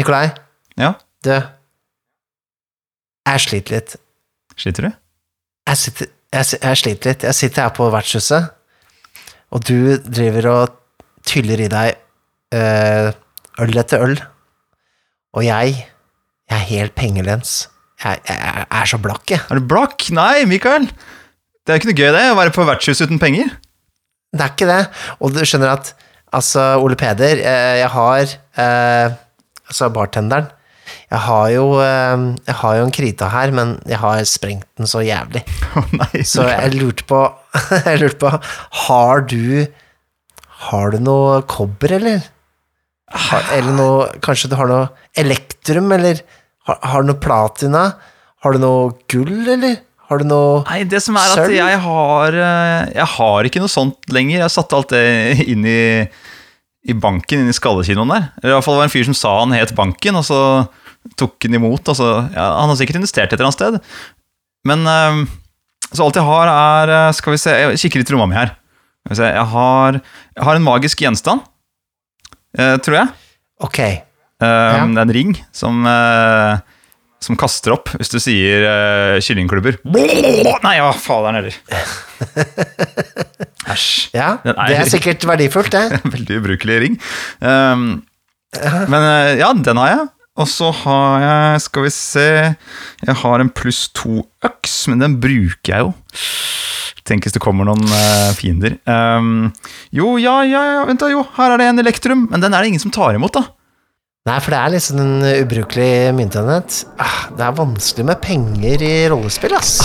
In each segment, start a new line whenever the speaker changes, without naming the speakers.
Nikolai,
Ja,
du Jeg sliter litt.
sliter du?
Jeg, sitter, jeg, si- jeg sliter litt. Jeg sitter her på vertshuset, og du driver og tyller i deg eh, øl etter øl. Og jeg, jeg er helt pengelens. Jeg, jeg, jeg er så blakk, jeg.
Er du blakk? Nei, Mikael. Det er jo ikke noe gøy, det, å være på vertshus uten penger.
Det er ikke det. Og du skjønner at Altså, Ole Peder, eh, jeg har eh, Altså, bartenderen Jeg har jo eh, Jeg har jo en krita her, men jeg har sprengt den så jævlig.
Oh, nei,
Så jeg lurte på Jeg lurte på Har du Har du noe kobber, eller? Har, eller noe Kanskje du har noe elektrum, eller har, har du noe platina? Har du noe gull, eller? Har du noe
Nei, det som er at jeg har eh, Jeg har ikke noe sånt lenger. Jeg satte alt det inn i, i banken, inne i skallekinoen der. Eller i hvert fall var det en fyr som sa han het Banken, og så tok han imot. Og så, ja, han har sikkert investert et eller annet sted. Men eh, Så alt jeg har, er eh, Skal vi se, jeg kikker litt i romma mi her. Skal vi se, jeg har, jeg har en magisk gjenstand, eh, tror jeg.
Ok.
Uh,
Ja.
Det er en ring som, eh, som kaster opp hvis du sier kyllingklubber. Nei, ja, faderen heller. Æsj.
Ja, det er sikkert verdifullt, det.
Veldig ubrukelig ring. Um, men eh, ja, den har jeg. Og så har jeg, skal vi se Jeg har en pluss to øks, men den bruker jeg jo. Tenk hvis det kommer noen uh, fiender. Um, jo, ja, ja, ja, vent da, jo, her er det en elektrum, men den er det ingen som tar imot, da.
Nei, for det er liksom en ubrukelig myntenhet. Ah, Det er vanskelig med penger i rollespill, ass.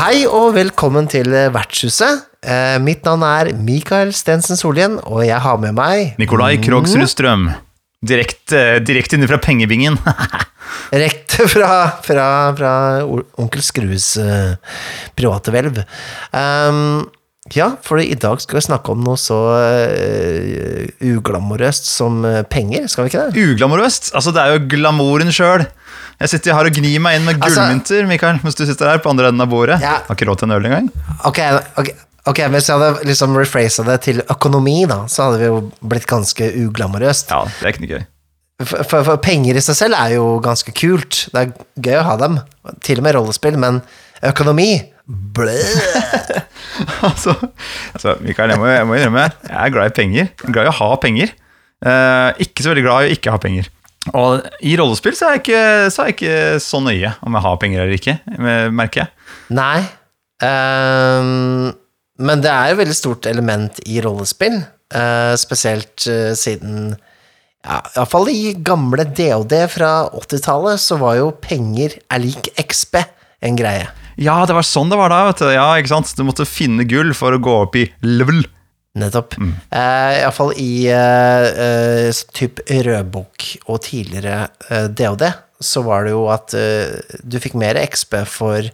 Hei og velkommen til Vertshuset. Eh, mitt navn er Mikael Stensen Solhjell, og jeg har med meg
Nikolai Krogsrud Strøm. Direkte, direkt inne fra pengebingen.
Rekte fra, fra, fra onkel Skrues eh, private hvelv. Um, ja, for i dag skal vi snakke om noe så uh, uglamorøst som eh, penger, skal vi ikke det?
Uglamorøst. Altså, det er jo glamouren sjøl. Jeg sitter her og gnir meg inn med
Altså-
Mikael, mens du sitter her på andre enden av bordet.
Ja.
Har ikke råd til en øl engang.
Okay, ok, ok, hvis jeg hadde liksom rephrasa det til økonomi, da, så hadde vi jo blitt ganske uglamorøst.
Ja, det er ikke noe gøy.
For, for, for penger i seg selv er jo ganske kult. Det er gøy å ha dem, til og med rollespill, men økonomi!
altså, altså, Mikael, jeg må, jeg må innrømme, jeg er glad i penger. Jeg er glad i å ha penger. Eh, ikke så veldig glad i å ikke ha penger. Og i rollespill så er jeg ikke så, jeg ikke så nøye om jeg har penger eller ikke, merker jeg.
Nei. um, men det er jo et veldig stort element i rollespill, uh, spesielt uh, siden ja, Iallfall i gamle DOD fra 80-tallet, så var jo penger er lik XP en greie.
Ja, det var sånn det var da. vet du. Ja, ikke sant? Du måtte finne gull for å gå opp i level.
Nettopp. Eh, Iallfall i uh, uh, typ rødbok og tidligere eh, DOD, så var det jo at eh, du fikk mer XP for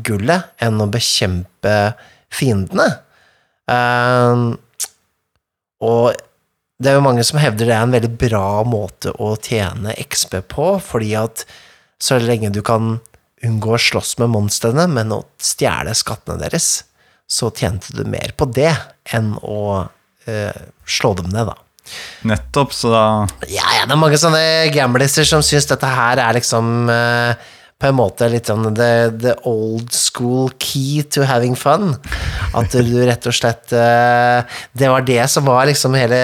gullet enn å bekjempe fiendene. Eh, og det er jo mange som hevder det er en veldig bra måte å tjene XP på, fordi at så lenge du kan unngå å slåss med monstrene, men å stjele skattene deres, så tjente du mer på det enn å eh, slå dem ned, da.
Nettopp, så da
Ja, ja, det er mange sånne gambliser som syns dette her er liksom eh, på en måte litt sånn the, the old school key to having fun. At du rett og slett eh, Det var det som var liksom hele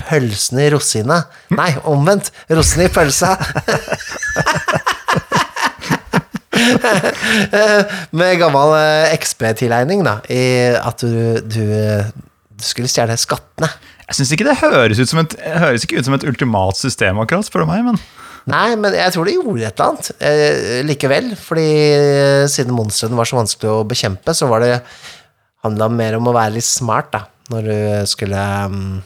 pølsen i rosina. Nei, omvendt. Rosen i pølsa. Med gammel eh, XP-tilegning, da. I at du, du, du skulle stjele skattene.
Jeg syns ikke det høres ut som et, høres ikke ut som et ultimat system, akkurat, spør du meg. Men
Nei, men jeg tror de gjorde et eller annet eh, likevel. Fordi eh, siden monstrene var så vanskelig å bekjempe, så var det handla mer om å være litt smart, da. Når du skulle um,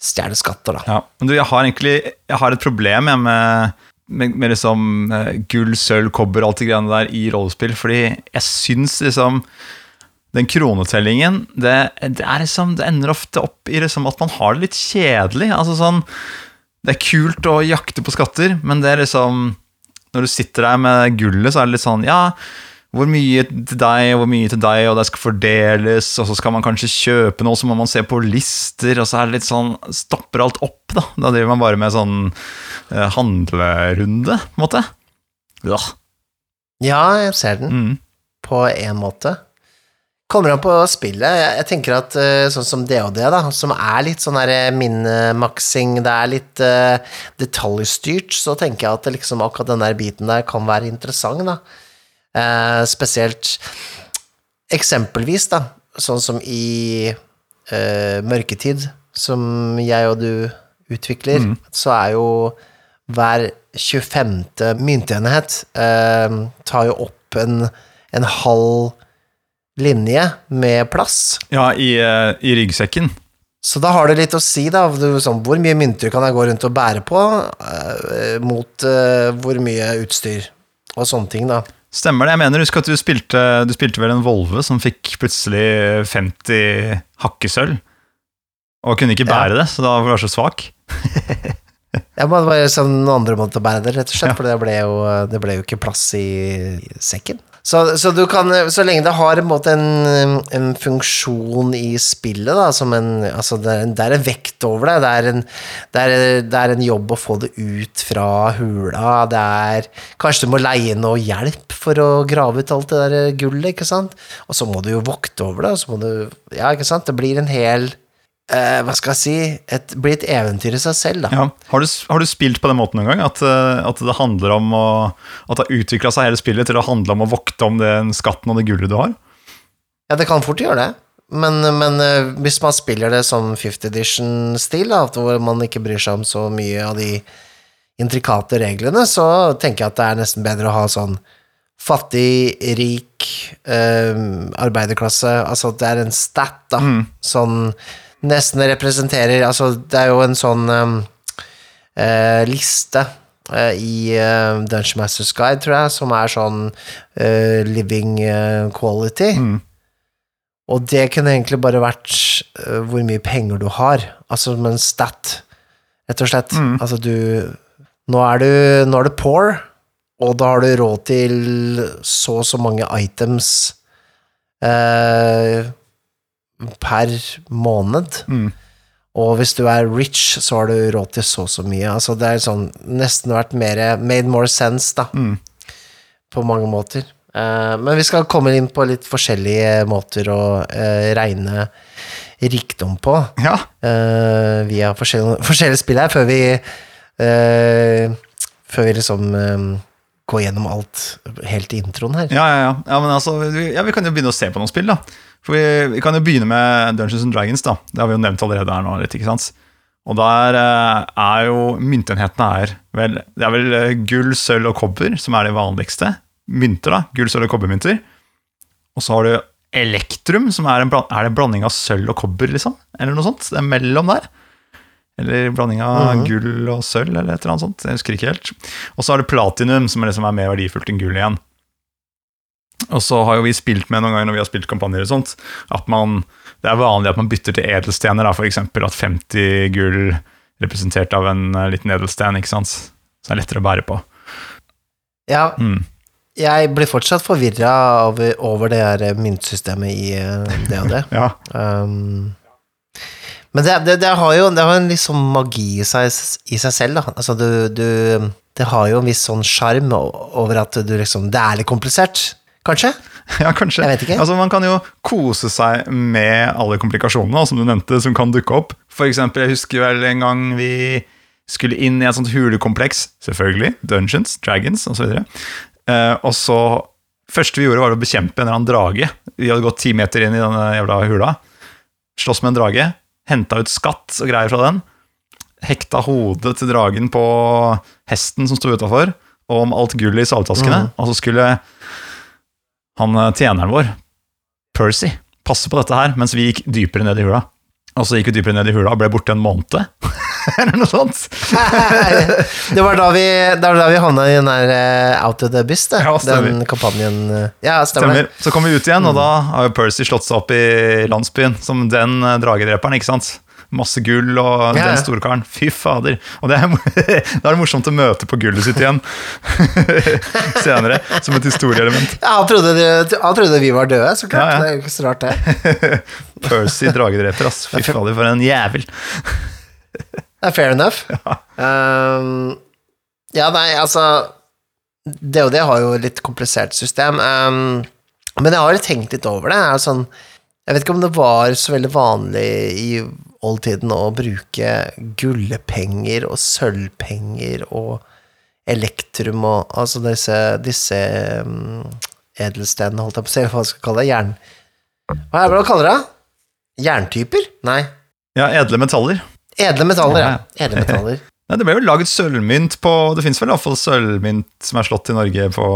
stjele skatter, da.
Ja, men du, jeg har egentlig Jeg har et problem jeg, med, med, med liksom eh, gull, sølv, kobber, alt det greiene der i rollespill. Fordi jeg syns liksom den kronetellingen, det, det, liksom, det ender ofte opp i liksom at man har det litt kjedelig. Altså sånn, Det er kult å jakte på skatter, men det er liksom Når du sitter der med gullet, så er det litt sånn Ja, hvor mye til deg, hvor mye til deg, og det skal fordeles, og så skal man kanskje kjøpe noe, så må man se på lister, og så er det litt sånn Stopper alt opp, da. Da driver man bare med sånn handlerunde, på en måte. Ja.
Ja, jeg ser den,
Mm.
på en måte. Kommer an på spillet. Jeg, tenker at eh, sånn som DOD, da, som er litt sånn eh, minnemaksing, det er litt uh, detaljstyrt, så tenker jeg at liksom akkurat den der biten der kan være interessant, da. Uh, spesielt eksempelvis, da, sånn som i uh, Mørketid, som jeg og du utvikler, så er jo hver 25. myntenhet eh, tar jo opp en, en halv linje med plass.
Ja, i, eh, i ryggsekken.
Så da har det litt å si, da. Du, sånn, hvor mye mynter kan jeg gå rundt og bære på, eh, mot eh, hvor mye utstyr og sånne ting, da.
Stemmer det. Jeg mener, husk at du spilte, du spilte vel en Volve som fikk plutselig 50 hakkesølv. Og kunne ikke
Ja.
bære det, så da var du så svak.
Jeg må bare sånn noen andre måtte bære det, rett og slett, for det ble, jo, det ble jo ikke plass i, i sekken. Så, så du kan, så lenge det har en, måte en, en funksjon i spillet, da, som en Altså, det er en, det er en vekt over det. Det er, en, det, er, det er en jobb å få det ut fra hula. Det er Kanskje du må leie noe hjelp for å grave ut alt det der gullet, ikke sant? Og så må du jo vokte over det, og så må du Ja, ikke sant? Det blir en hel eh, Hva skal jeg si? Et, Bli et eventyr i seg selv, da.
Ja. Har, du, har du spilt på den måten noen gang? At, eh, at det handler om å At det har utvikla seg hele spillet til å handle om å vokte om den skatten og det gullet du har?
Ja, det kan fort gjøre det. Men, men eh, hvis man spiller det som 50 edition-stil, hvor man ikke bryr seg om så mye av de intrikate reglene, så tenker jeg at det er nesten bedre å ha sånn fattig, rik, eh, arbeiderklasse Altså at det er en stat, da, sånn nesten representerer Altså, det er jo en sånn um, uh, liste uh, i uh, Dungeon Masters Guide, tror jeg, som er sånn living quality. Og det kunne egentlig bare vært hvor mye penger du har, altså som en stat, rett og slett. Altså du nå er, du nå er du poor, og da har du råd til så og så mange items eh, per måned. Og hvis du er rich, så har du råd til så og så mye. Altså det har sånn nesten vært mer Made more sense, da. På mange måter. Uh, men vi skal komme inn på litt forskjellige måter å uh, regne rikdom på.
Ja.
Uh, via forskjellige, forskjellige spill her, før vi Før vi liksom går gjennom alt helt i introen her.
Ja, ja, ja. ja, men altså, vi, ja, vi kan jo begynne å se på noen spill, da. For vi, vi kan jo begynne med Dungeons and Dragons, da. Det har vi jo nevnt allerede her nå. litt, ikke sant? Og der eh, er jo myntenhetene er vel Det er vel eh, gull, sølv og kobber som er de vanligste. Mynter, da. Gull, sølv og kobbermynter. Og så har du elektrum, som er en, er det en blanding av sølv og kobber, liksom? Eller noe sånt? Det er mellom der. Eller blanding av gull og sølv, eller et eller annet sånt. Jeg husker ikke helt. Og så har du platinum, som er det som er mer verdifullt enn gull igjen. Og så har jo vi spilt med noen ganger når vi har spilt kampanjer og sånt, at man, det er vanlig at man bytter til edelstener, F.eks. at 50 gull representert av en eh, liten edelsten, ikke sant? Så det er lettere å bære på.
Ja,
Mm.
jeg blir fortsatt forvirra over, over det her myntsystemet i eh, det.
Ja,
Um, men det, det, det har jo det har en litt sånn magi i seg, i seg selv, da. Altså, du, du Det har jo en viss sånn sjarm over at du liksom Det er litt komplisert, kanskje?
ja kanskje.
Jeg vet ikke.
Altså, man kan jo kose seg med alle komplikasjonene som du nevnte, som kan dukke opp. For eksempel, jeg husker vel en gang vi skulle inn i et sånt hulekompleks, selvfølgelig, Dungeons, Dragons osv. Eh, og så første vi gjorde, var å bekjempe en eller annen drage. Vi hadde gått ti meter inn i denne jævla hula. Slåss med en drage. Henta ut skatt og greier fra den. Hekta hodet til dragen på hesten som sto utafor, og om alt gullet i saltaskene. Og så skulle han eh, tjeneren vår, Percy, passe på dette her mens vi gikk dypere ned i hula. Og så gikk vi dypere ned i hula og ble borte en måned. eller noe sånt.
det var da vi, da vi havna i den der eh, Out of the Abyss, det.
Ja,
den kampanjen. eh, Ja, stemmer.
Stemmer. Så kom vi ut igjen, og da har jo Percy slått seg opp i landsbyen som den dragedreperen, ikke sant? Masse gull og
Ja, ja.
den store karen. Fy fader. Og det er, da er det morsomt å møte på gullet sitt igjen senere, som et historieelement.
Ja, han, trodde, han trodde vi var døde, så klart.
Ja.
Det er jo ikke så rart, det.
Percy dragedreper, ass. Fy fader, for en jævel.
Det er fair enough. Um, ja, nei, altså DOD har jo et litt komplisert system. Um, men jeg har tenkt litt over det. Det er sånn, jeg vet ikke om det var så veldig vanlig i oldtiden å bruke gullpenger og sølvpenger og elektrum og altså disse, disse um, edelstenene, holdt jeg på å si, hva skal jeg kalle det? Jern... Hva er det man kaller det? Jerntyper? Nei.
Ja, edle metaller.
Edle metaller, ja.
Ja,
Edle metaller.
Nei, det ble jo laget sølvmynt på Det fins vel iallfall sølvmynt som er slått i Norge på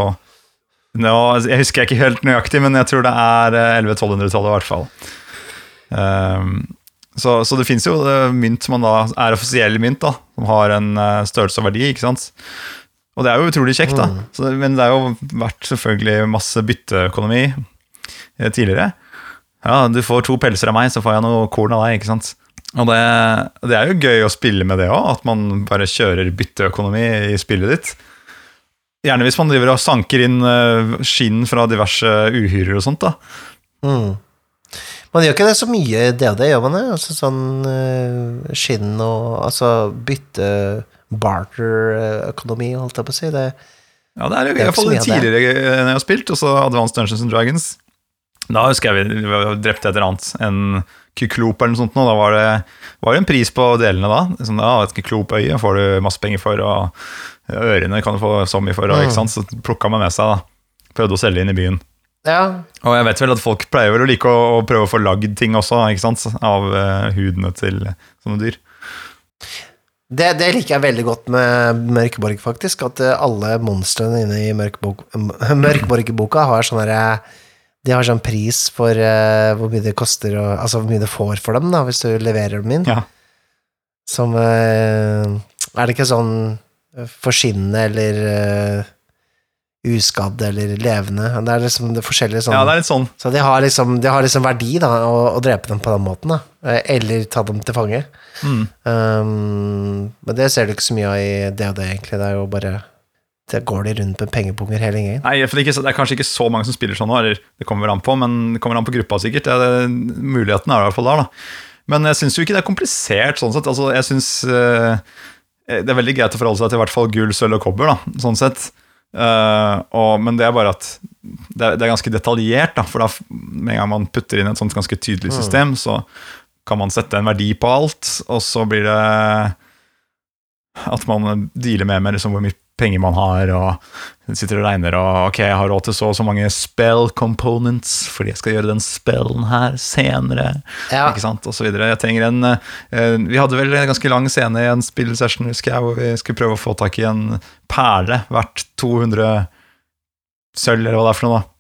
nå, Jeg husker ikke helt nøyaktig, men jeg tror det er eh, 1100-1200-tallet i hvert fall. Um, så, så det fins jo eh, mynt som man da er offisiell mynt, da, som har en eh, størrelse og verdi. ikke sant? Og det er jo utrolig kjekt, da. Så, men det har jo vært selvfølgelig masse bytteøkonomi eh, tidligere. Ja, du får to pelser av meg, så får jeg noe korn av deg, ikke sant. Og det, det er jo gøy å spille med det òg, at man bare kjører bytteøkonomi i spillet ditt. Gjerne hvis man driver og sanker inn eh, skinn fra diverse uhyrer og sånt, da.
Mm. Man gjør ikke det så mye i DOD, gjør man det? Altså sånn eh, skinn og Altså bytte barter-økonomi, holdt jeg på å si. Det,
Ja, det er jo
Det
i hvert fall tidligere enn jeg har spilt, og så Advanced Dungeons and Dragons. Da husker jeg vi, drepte et eller annet, en kyklop eller noe sånt, og da var det, var det en pris på delene da. Sånn, ja, et kyklopøye får du masse penger for, og ørene kan du få så mye for,
Mm.
ikke sant? så plukka man med seg da. Prøvde å selge inn i byen.
ja.
Og jeg vet vel at folk pleier vel å like å, å prøve å få lagd ting også, ikke sant? Av uh, hudene til sånne dyr.
Det, det liker jeg veldig godt med Mørkeborg, faktisk. At eh, alle monstrene inne i Mørkeborg-boka har sånn herre De har sånn pris for uh, hvor mye det koster, og, altså hvor mye det får for dem, da, hvis du leverer dem inn.
Ja.
Som uh, Er det ikke sånn eh, forskinnende eller uh, uskadd eller levende? Det er liksom det forskjellige sånn
ja, det er litt sånn.
Så de har liksom, de har liksom verdi, da, å, å drepe dem på den måten, da. Eh, Eller ta dem til fange.
Mm.
Um, men det ser du ikke så mye av i DOD, egentlig. Det er jo bare Det går de rundt med pengepunger hele gjengen.
Nei, for det, er det kanskje ikke så mange som spiller sånn nå, eller det kommer vel an på, men det kommer an på gruppa sikkert. Det, er- muligheten er i hvert fall der, da. Men jeg syns jo ikke det er komplisert sånn sett. Altså, jeg synes eh, Det er veldig greit å forholde seg til i hvert fall gull, sølv og kobber, da, sånn sett. Uh, og, men det er bare at det er, det er ganske detaljert, da, for da med en gang man putter inn et sånt ganske tydelig system, så kan man sette en verdi på alt, og så blir det at man dealer med, med liksom hvor mye penger man har, og sitter og regner og ok, jeg har råd til så og så mange spell components, fordi jeg skal gjøre den spellen her senere,
Ja.
ikke sant, og så videre. Jeg trenger en uh, Vi hadde vel en ganske lang scene i en spillsession, husker jeg, hvor vi skulle prøve å få tak i en perle verdt 200 sølv, eller hva det er for noe, da.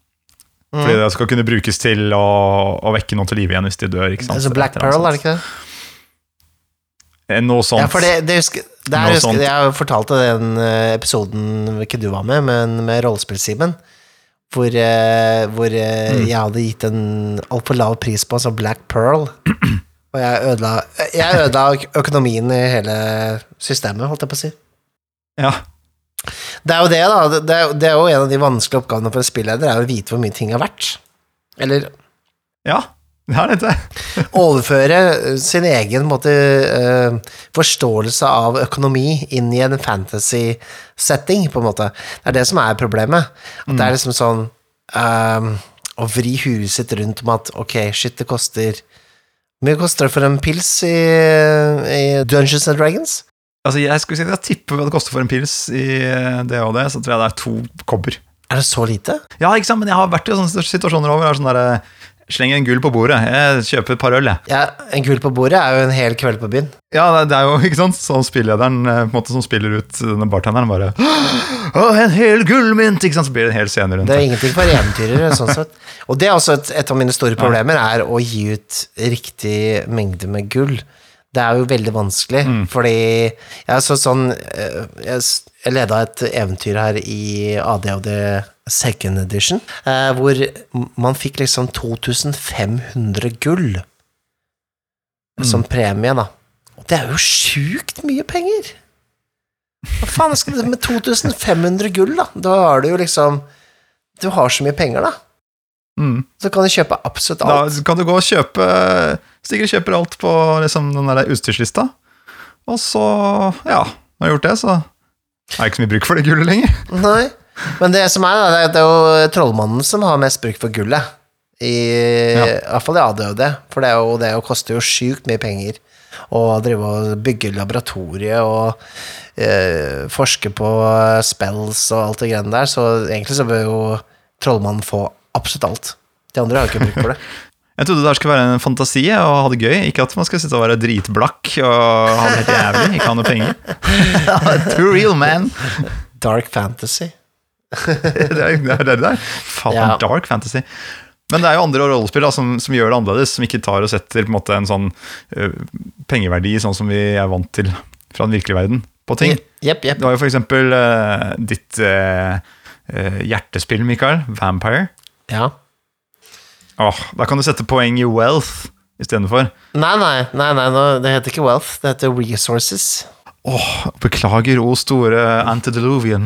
Fordi
Mm.
det skal kunne brukes til å, å vekke noen til live igjen hvis de dør. ikke sant?
Altså Black
så black
Pearl, er det ikke det?
Eh, Noe sånt.
Ja, for det, det husker, det
Noe
husker. Jeg fortalte den eh, episoden ikke du var med, men med rollespill-Simen. Hvor, eh, hvor
Mm.
jeg hadde gitt en altfor lav pris på altså Black Pearl. Og jeg ødela, jeg ødela økonomien i hele systemet, holdt jeg på å si.
Ja.
Det er jo det, da. Det- Det er, det er jo en av de vanskelige oppgavene for en spilleder, er å vite hvor mye ting er verdt. Eller
ja, dette.
overføre sin egen måte, eh, forståelse av økonomi inn i en fantasy-setting, på en måte. Det er det som er problemet. At det er liksom sånn eh, Å vri huet sitt rundt om at ok, shit, det koster mye koster det for en pils i, i Dungeons and Dragons?
Altså, jeg skulle si, jeg tipper hva det koster for en pils i eh, det og det, så tror jeg det er to kobber.
Er det så lite?
Ja, ikke sant, men jeg har vært i sånne situasjoner over. er Sånn der, Slenger en gull på bordet. Jeg kjøper et par øl, jeg.
Ja, En gull på bordet er jo en hel kveld på byen.
Ja, det, er jo ikke sant, sånn spillederen eh, på en måte som spiller ut denne bartenderen, bare Å, en hel gullmynt! Ikke sant, så blir det en hel scene rundt
Det
Det er
ingenting for eventyrere, sånn sett. Og det er også et, et av mine store problemer, er å gi ut riktig mengde med gull. Det er jo veldig vanskelig, fordi jeg så sånn eh, Jeg, jeg leda et eventyr her i ADHD second edition, eh, hvor man fikk liksom 2500 gull som premie, da. Og det er jo sjukt mye penger! Hva faen skal du med 2500 gull, da? Da har du jo liksom Du har så mye penger, da.
Mm.
Så kan du kjøpe absolutt alt.
Da kan du gå og kjøpe og kjøper alt på liksom, den der utstyrslista. Og så, ja, når du har gjort det, så er det ikke så mye bruk for det gullet lenger.
Nei. Men det som er, det er- det er jo trollmannen som har mest bruk for gullet. I,
Ja.
i hvert fall i ADHD, for det, er jo, det er koster jo sjukt mye penger å drive og bygge laboratorie og eh, forske på spells og alt det greiene der, så egentlig så bør jo trollmannen få absolutt alt. De andre har jo ikke bruk for det.
Jeg trodde det skulle være en fantasi og ha det gøy. Ikke at man skal sitte og være dritblakk og ha det helt jævlig, ikke ha noe penger. Too real, man!
Dark fantasy.
Det er det er det der. Faen,
Ja.
dark fantasy. Men det er jo andre rollespill da, som, som gjør det annerledes, som ikke tar og setter på en, måte, en sånn øh, pengeverdi, sånn som vi er vant til fra den virkelige verden, på ting.
Yep, yep.
Det var jo for eksempel øh, ditt øh, øh, hjertespill, Mikael, Vampire.
Ja.
Åh, da kan du sette poeng i wealth istedenfor.
Nei, nei, nei, nei, no, det heter ikke wealth, det heter resources.
Åh, beklager, o store antediluvian.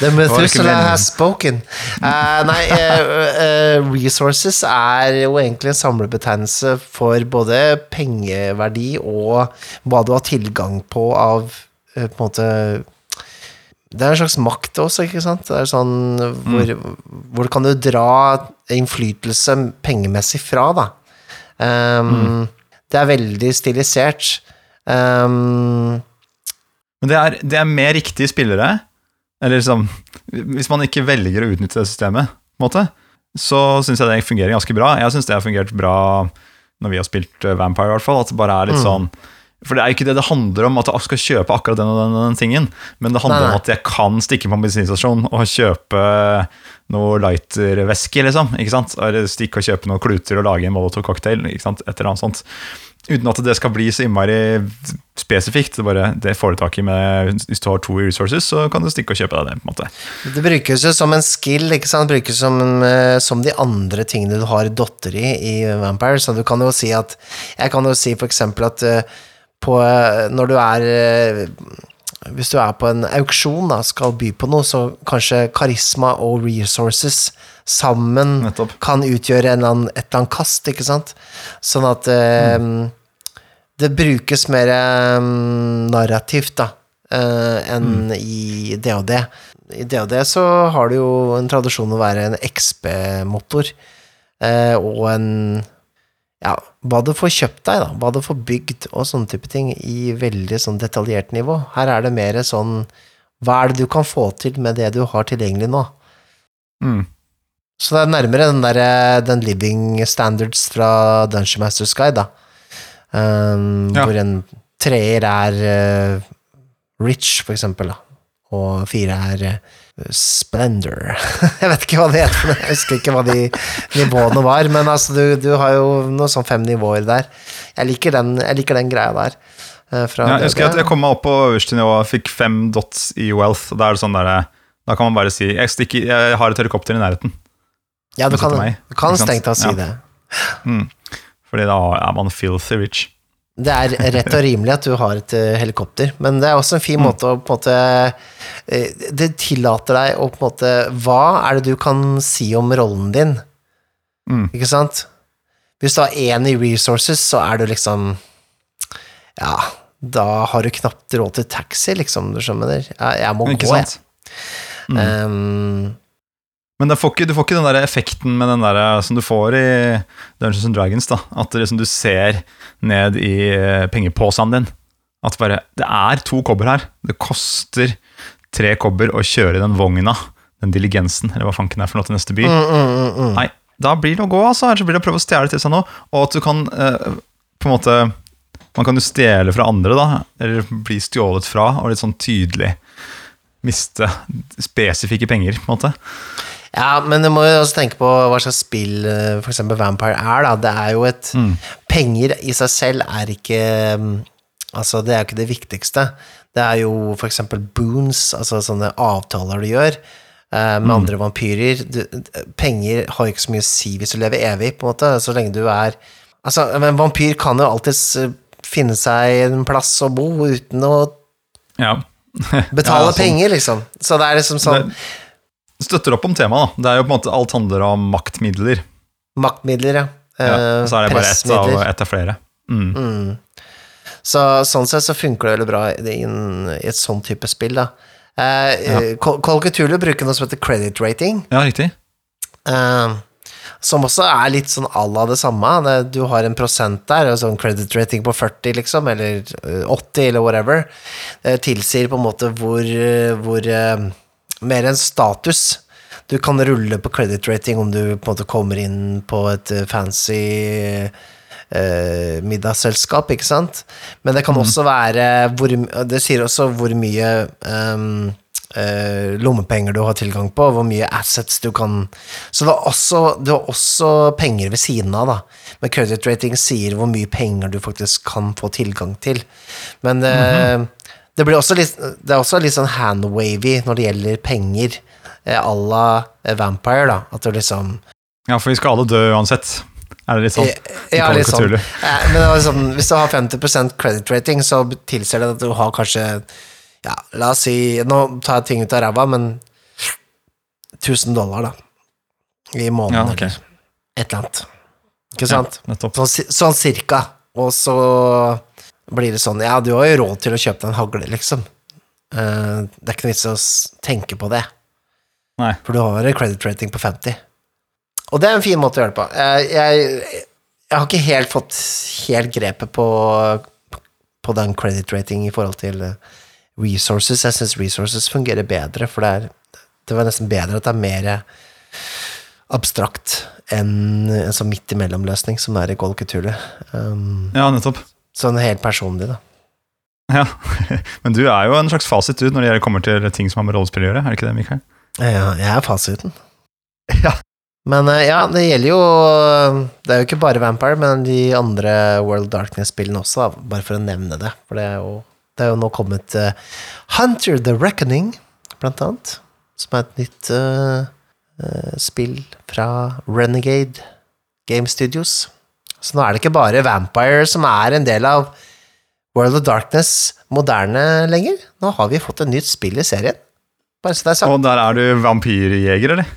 The Methuselah has spoken. Uh, nei, uh, uh, resources er jo egentlig en samlebetegnelse for både pengeverdi og hva du har tilgang på av på en måte Det er en slags makt også, ikke sant? Det er sånn hvor, hvor kan du dra innflytelse pengemessig fra, da? Um, Det er veldig stilisert. Um,
Men det er, det er mer riktige spillere, eller liksom Hvis man ikke velger å utnytte det systemet, på en måte, så syns jeg det fungerer ganske bra. Jeg syns det har fungert bra når vi har spilt eh, Vampire, i hvert fall. At det bare er litt sånn For det er jo ikke det det handler om, at jeg skal kjøpe akkurat den og den, og den tingen. Men det handler
Nei,
om at jeg kan stikke på en bensinstasjon og kjøpe noe lightervæske, liksom. Ikke sant? Eller stikke og kjøpe noen kluter og lage en molotov-cocktail. Et eller annet sånt. Uten at det skal bli så innmari spesifikt. Det, er bare, det får du tak i med Hvis du har to resources, så kan du stikke og kjøpe deg det. på en måte
Det brukes jo som en skill, ikke sant? Det brukes som, eh, som de andre tingene du har dotter i i Vampire. Så du kan jo si at Jeg kan jo si for eksempel at eh, på, eh, når du er eh, Hvis du er på en auksjon, da, skal by på noe, så kanskje karisma og resources sammen
Nettopp.
kan utgjøre en eller annen, et eller annet kast, ikke sant? Sånn at eh, det brukes mer narrativt, da, eh, enn i DOD. I DOD så har du jo en tradisjon å være en XB-motor, eh, og en ja, hva du får kjøpt deg, da, hva du får bygd og sånne type ting, i veldig sånn detaljert nivå. Her er det mer sånn Hva er det du kan få til med det du har tilgjengelig nå?
Mm.
Så det er nærmere den der, eh, den living standards fra Dungeon Masters Guide, da. Um,
Ja.
Hvor en treer er uh, rich, for eksempel, da. Og fire er eh, splendor. jeg vet ikke hva det heter, jeg husker ikke hva de nivåene var, men altså, du, du har jo noe sånn fem nivåer der. Jeg liker den, jeg liker den greia der. eh,
Ja, jeg husker at jeg kom meg opp på øverste nivå og fikk fem dots i wealth. Da er det sånn der, Da kan man bare si jeg, stikker, jeg har et helikopter i nærheten.
ja, du kan,
meg,
du kan strengt tatt si
Ja.
det.
Fordi da er man filthy rich.
Det er rett og rimelig at du har et eh, helikopter, men det er også en
Mm.
fin måte å på en måte eh, Det tillater deg å på en måte Hva er det du kan si om rollen din?
Mm.
Ikke sant? Hvis du har én i resources, så er du liksom Ja, da har du knapt råd til taxi, liksom, du skjønner? Jeg, jeg må
Ikke
gå, jeg.
Mm.
Um,
Men får ikke, du får ikke den der effekten med den der, som du får i Dungeons and Dragons. da At det liksom du ser ned i pengeposen pengepåsen din. At bare Det er to kobber her. Det koster tre kobber å kjøre den vogna, den diligensen, eller hva fanken er for noe til neste by.
mm, mm, mm, mm.
Nei, da blir det å gå, altså. Eller så blir det å prøve å stjele til seg noe. Og at du kan eh, på en måte Man kan jo stjele fra andre, da. Eller bli stjålet fra, og litt sånn tydelig miste spesifikke penger, på en måte.
Ja, men du må jo også tenke på hva slags spill f.eks. for eksempel Vampire er, da. Det er jo et Penger i seg selv er ikke mm, Altså, det er jo ikke det viktigste. Det er jo eksempel boons, altså sånne avtaler du gjør eh, med andre vampyrer. Du, penger har ikke så mye å si hvis du lever evig, på en måte, så lenge du er Altså, en vampyr kan jo alltids eh, finne seg en plass å bo uten å
Ja.
betale
Ja, sånn.
penger, liksom. Så det er liksom sånn
Det støtter opp om temaet, da. Det er jo på en måte Alt handler om maktmidler.
maktmidler, ja.
Ja,
Eh,
og så er det bare ett av, et av flere. Mm.
Så sånn sett så funker det veldig bra i i et sånn type spill, da. Eh, ja. Call Cthulhu bruker noe som heter credit rating,
Ja, riktig.
eh, som også er litt sånn à la det samme. Du har en prosent der, og sånn credit rating på 40, liksom, eller eh, 80, eller whatever. Det tilsier på en måte hvor, eh, hvor eh, Mer en status. Du kan rulle på credit rating om du på en måte kommer inn på et eh, fancy eh, middagsselskap, ikke sant? Men det kan også være hvor, Det sier også hvor mye um, eh, lommepenger du har tilgang på, hvor mye assets du kan Så du har også, du har også penger ved siden av, da. Men credit rating sier hvor mye penger du faktisk kan få tilgang til. Men eh, det, litt, det er også litt sånn hand-wavy når det gjelder penger, eh, à la Vampire, da. At du liksom
Ja, for vi skal alle dø uansett. Er det litt sånn?
ja, litt sånn. Eh, Men sånn, hvis du har 50 credit rating, så tilsier det at du har kanskje Ja, la oss si Nå tar jeg ting ut av ræva, men 1000 dollar, da. I måneden,
Ja, okay.
eller et eller annet. Ikke sant?
Ja.
Sånn, sånn cirka. Og så blir det sånn Ja, du har jo råd til å kjøpe deg en hagle, liksom. Uh, det er ikke noe vits å tenke på det.
Nei.
For du har en credit rating på 50. Og det er en fin måte å gjøre det på. Jeg, jeg, jeg har ikke helt fått helt grepet på, på den credit rating i forhold til eh, resources. Jeg syns resources fungerer bedre, for det er det var nesten bedre at det er mer abstrakt enn en sånn midt imellom-løsning som er i Call. Um,
Ja, nettopp.
Sånn helt personlig, da.
Ja. Men du er jo en slags fasit du når det kommer til ting som har med rollespill å gjøre, er det ikke det, Mikael?
Ja, jeg er fasiten.
Ja.
Men eh, ja, det gjelder jo Det er jo ikke bare Vampire, men de andre World Darkness-spillene også, bare for å nevne det. For det er jo, det er jo nå kommet eh, Hunter the Reckoning, blant annet. Som er et nytt uh, uh, spill fra Renegade Game Studios. Så nå er det ikke bare Vampire som er en del av World of Darkness moderne lenger. Nå har vi fått et nytt spill i serien. Bare så det er sagt.
Og der er du vampyrjeger, eller?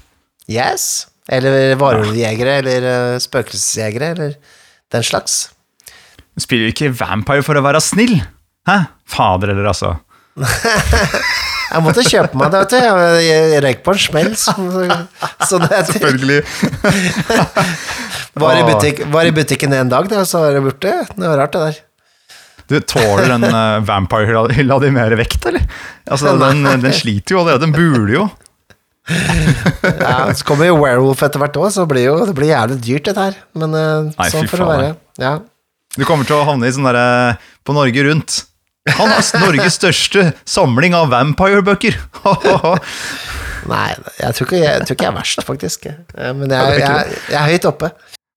Yes. Eller varulvjegere, eller uh, spøkelsesjegere, eller den slags.
Du spiller jo ikke vampire for å være snill! Hæ? Fader eller altså.
Jeg måtte kjøpe meg det, vet du. Jeg, røyk på en smell.
Selvfølgelig.
Var i, butikk, var i butikken en dag, da, så var det borte. Det var rart, det der.
Du tåler den uh, vampire-hylla di mer vekt, eller? Altså, den, den sliter jo allerede. Den buler jo.
Ja, så kommer jo werewolf etter hvert òg, så blir jo, det blir jævlig dyrt, dette her. Men uh,
Nei,
sånn får det være. Ja.
Du kommer til å havne i sånn derre På Norge Rundt. Han har Norges største samling av vampire-bøker!
Nei, jeg tror, ikke, jeg tror ikke jeg er verst, faktisk. Eh, Men jeg, jeg, jeg er høyt oppe.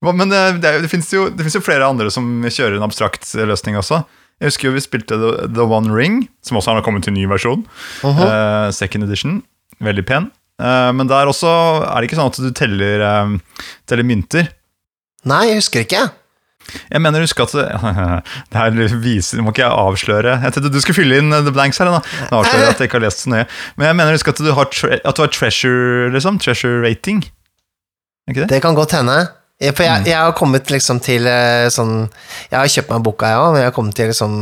Men eh, det, det jo, det finnes jo flere andre som kjører en abstrakt løsning også. Jeg husker jo vi spilte The, The One Ring, som også har kommet til en ny versjon. Eh, second edition. Veldig pen. Uh, men der også er det ikke sånn at du teller, eh, teller mynter.
Nei, jeg husker ikke.
Jeg mener husk at det, her viser, Må ikke jeg avsløre Jeg tenkte du skulle fylle inn the blanks her. Da. Nå avslører jeg at jeg ikke har lest så nøye. Men jeg mener husk at du har, tre, at du har treasure, liksom. Treasure rating. Det?
Det kan godt hende. Jeg- For jeg, jeg har kommet liksom til eh, sånn Jeg har kjøpt meg boka, jeg òg, men jeg har kommet til sånn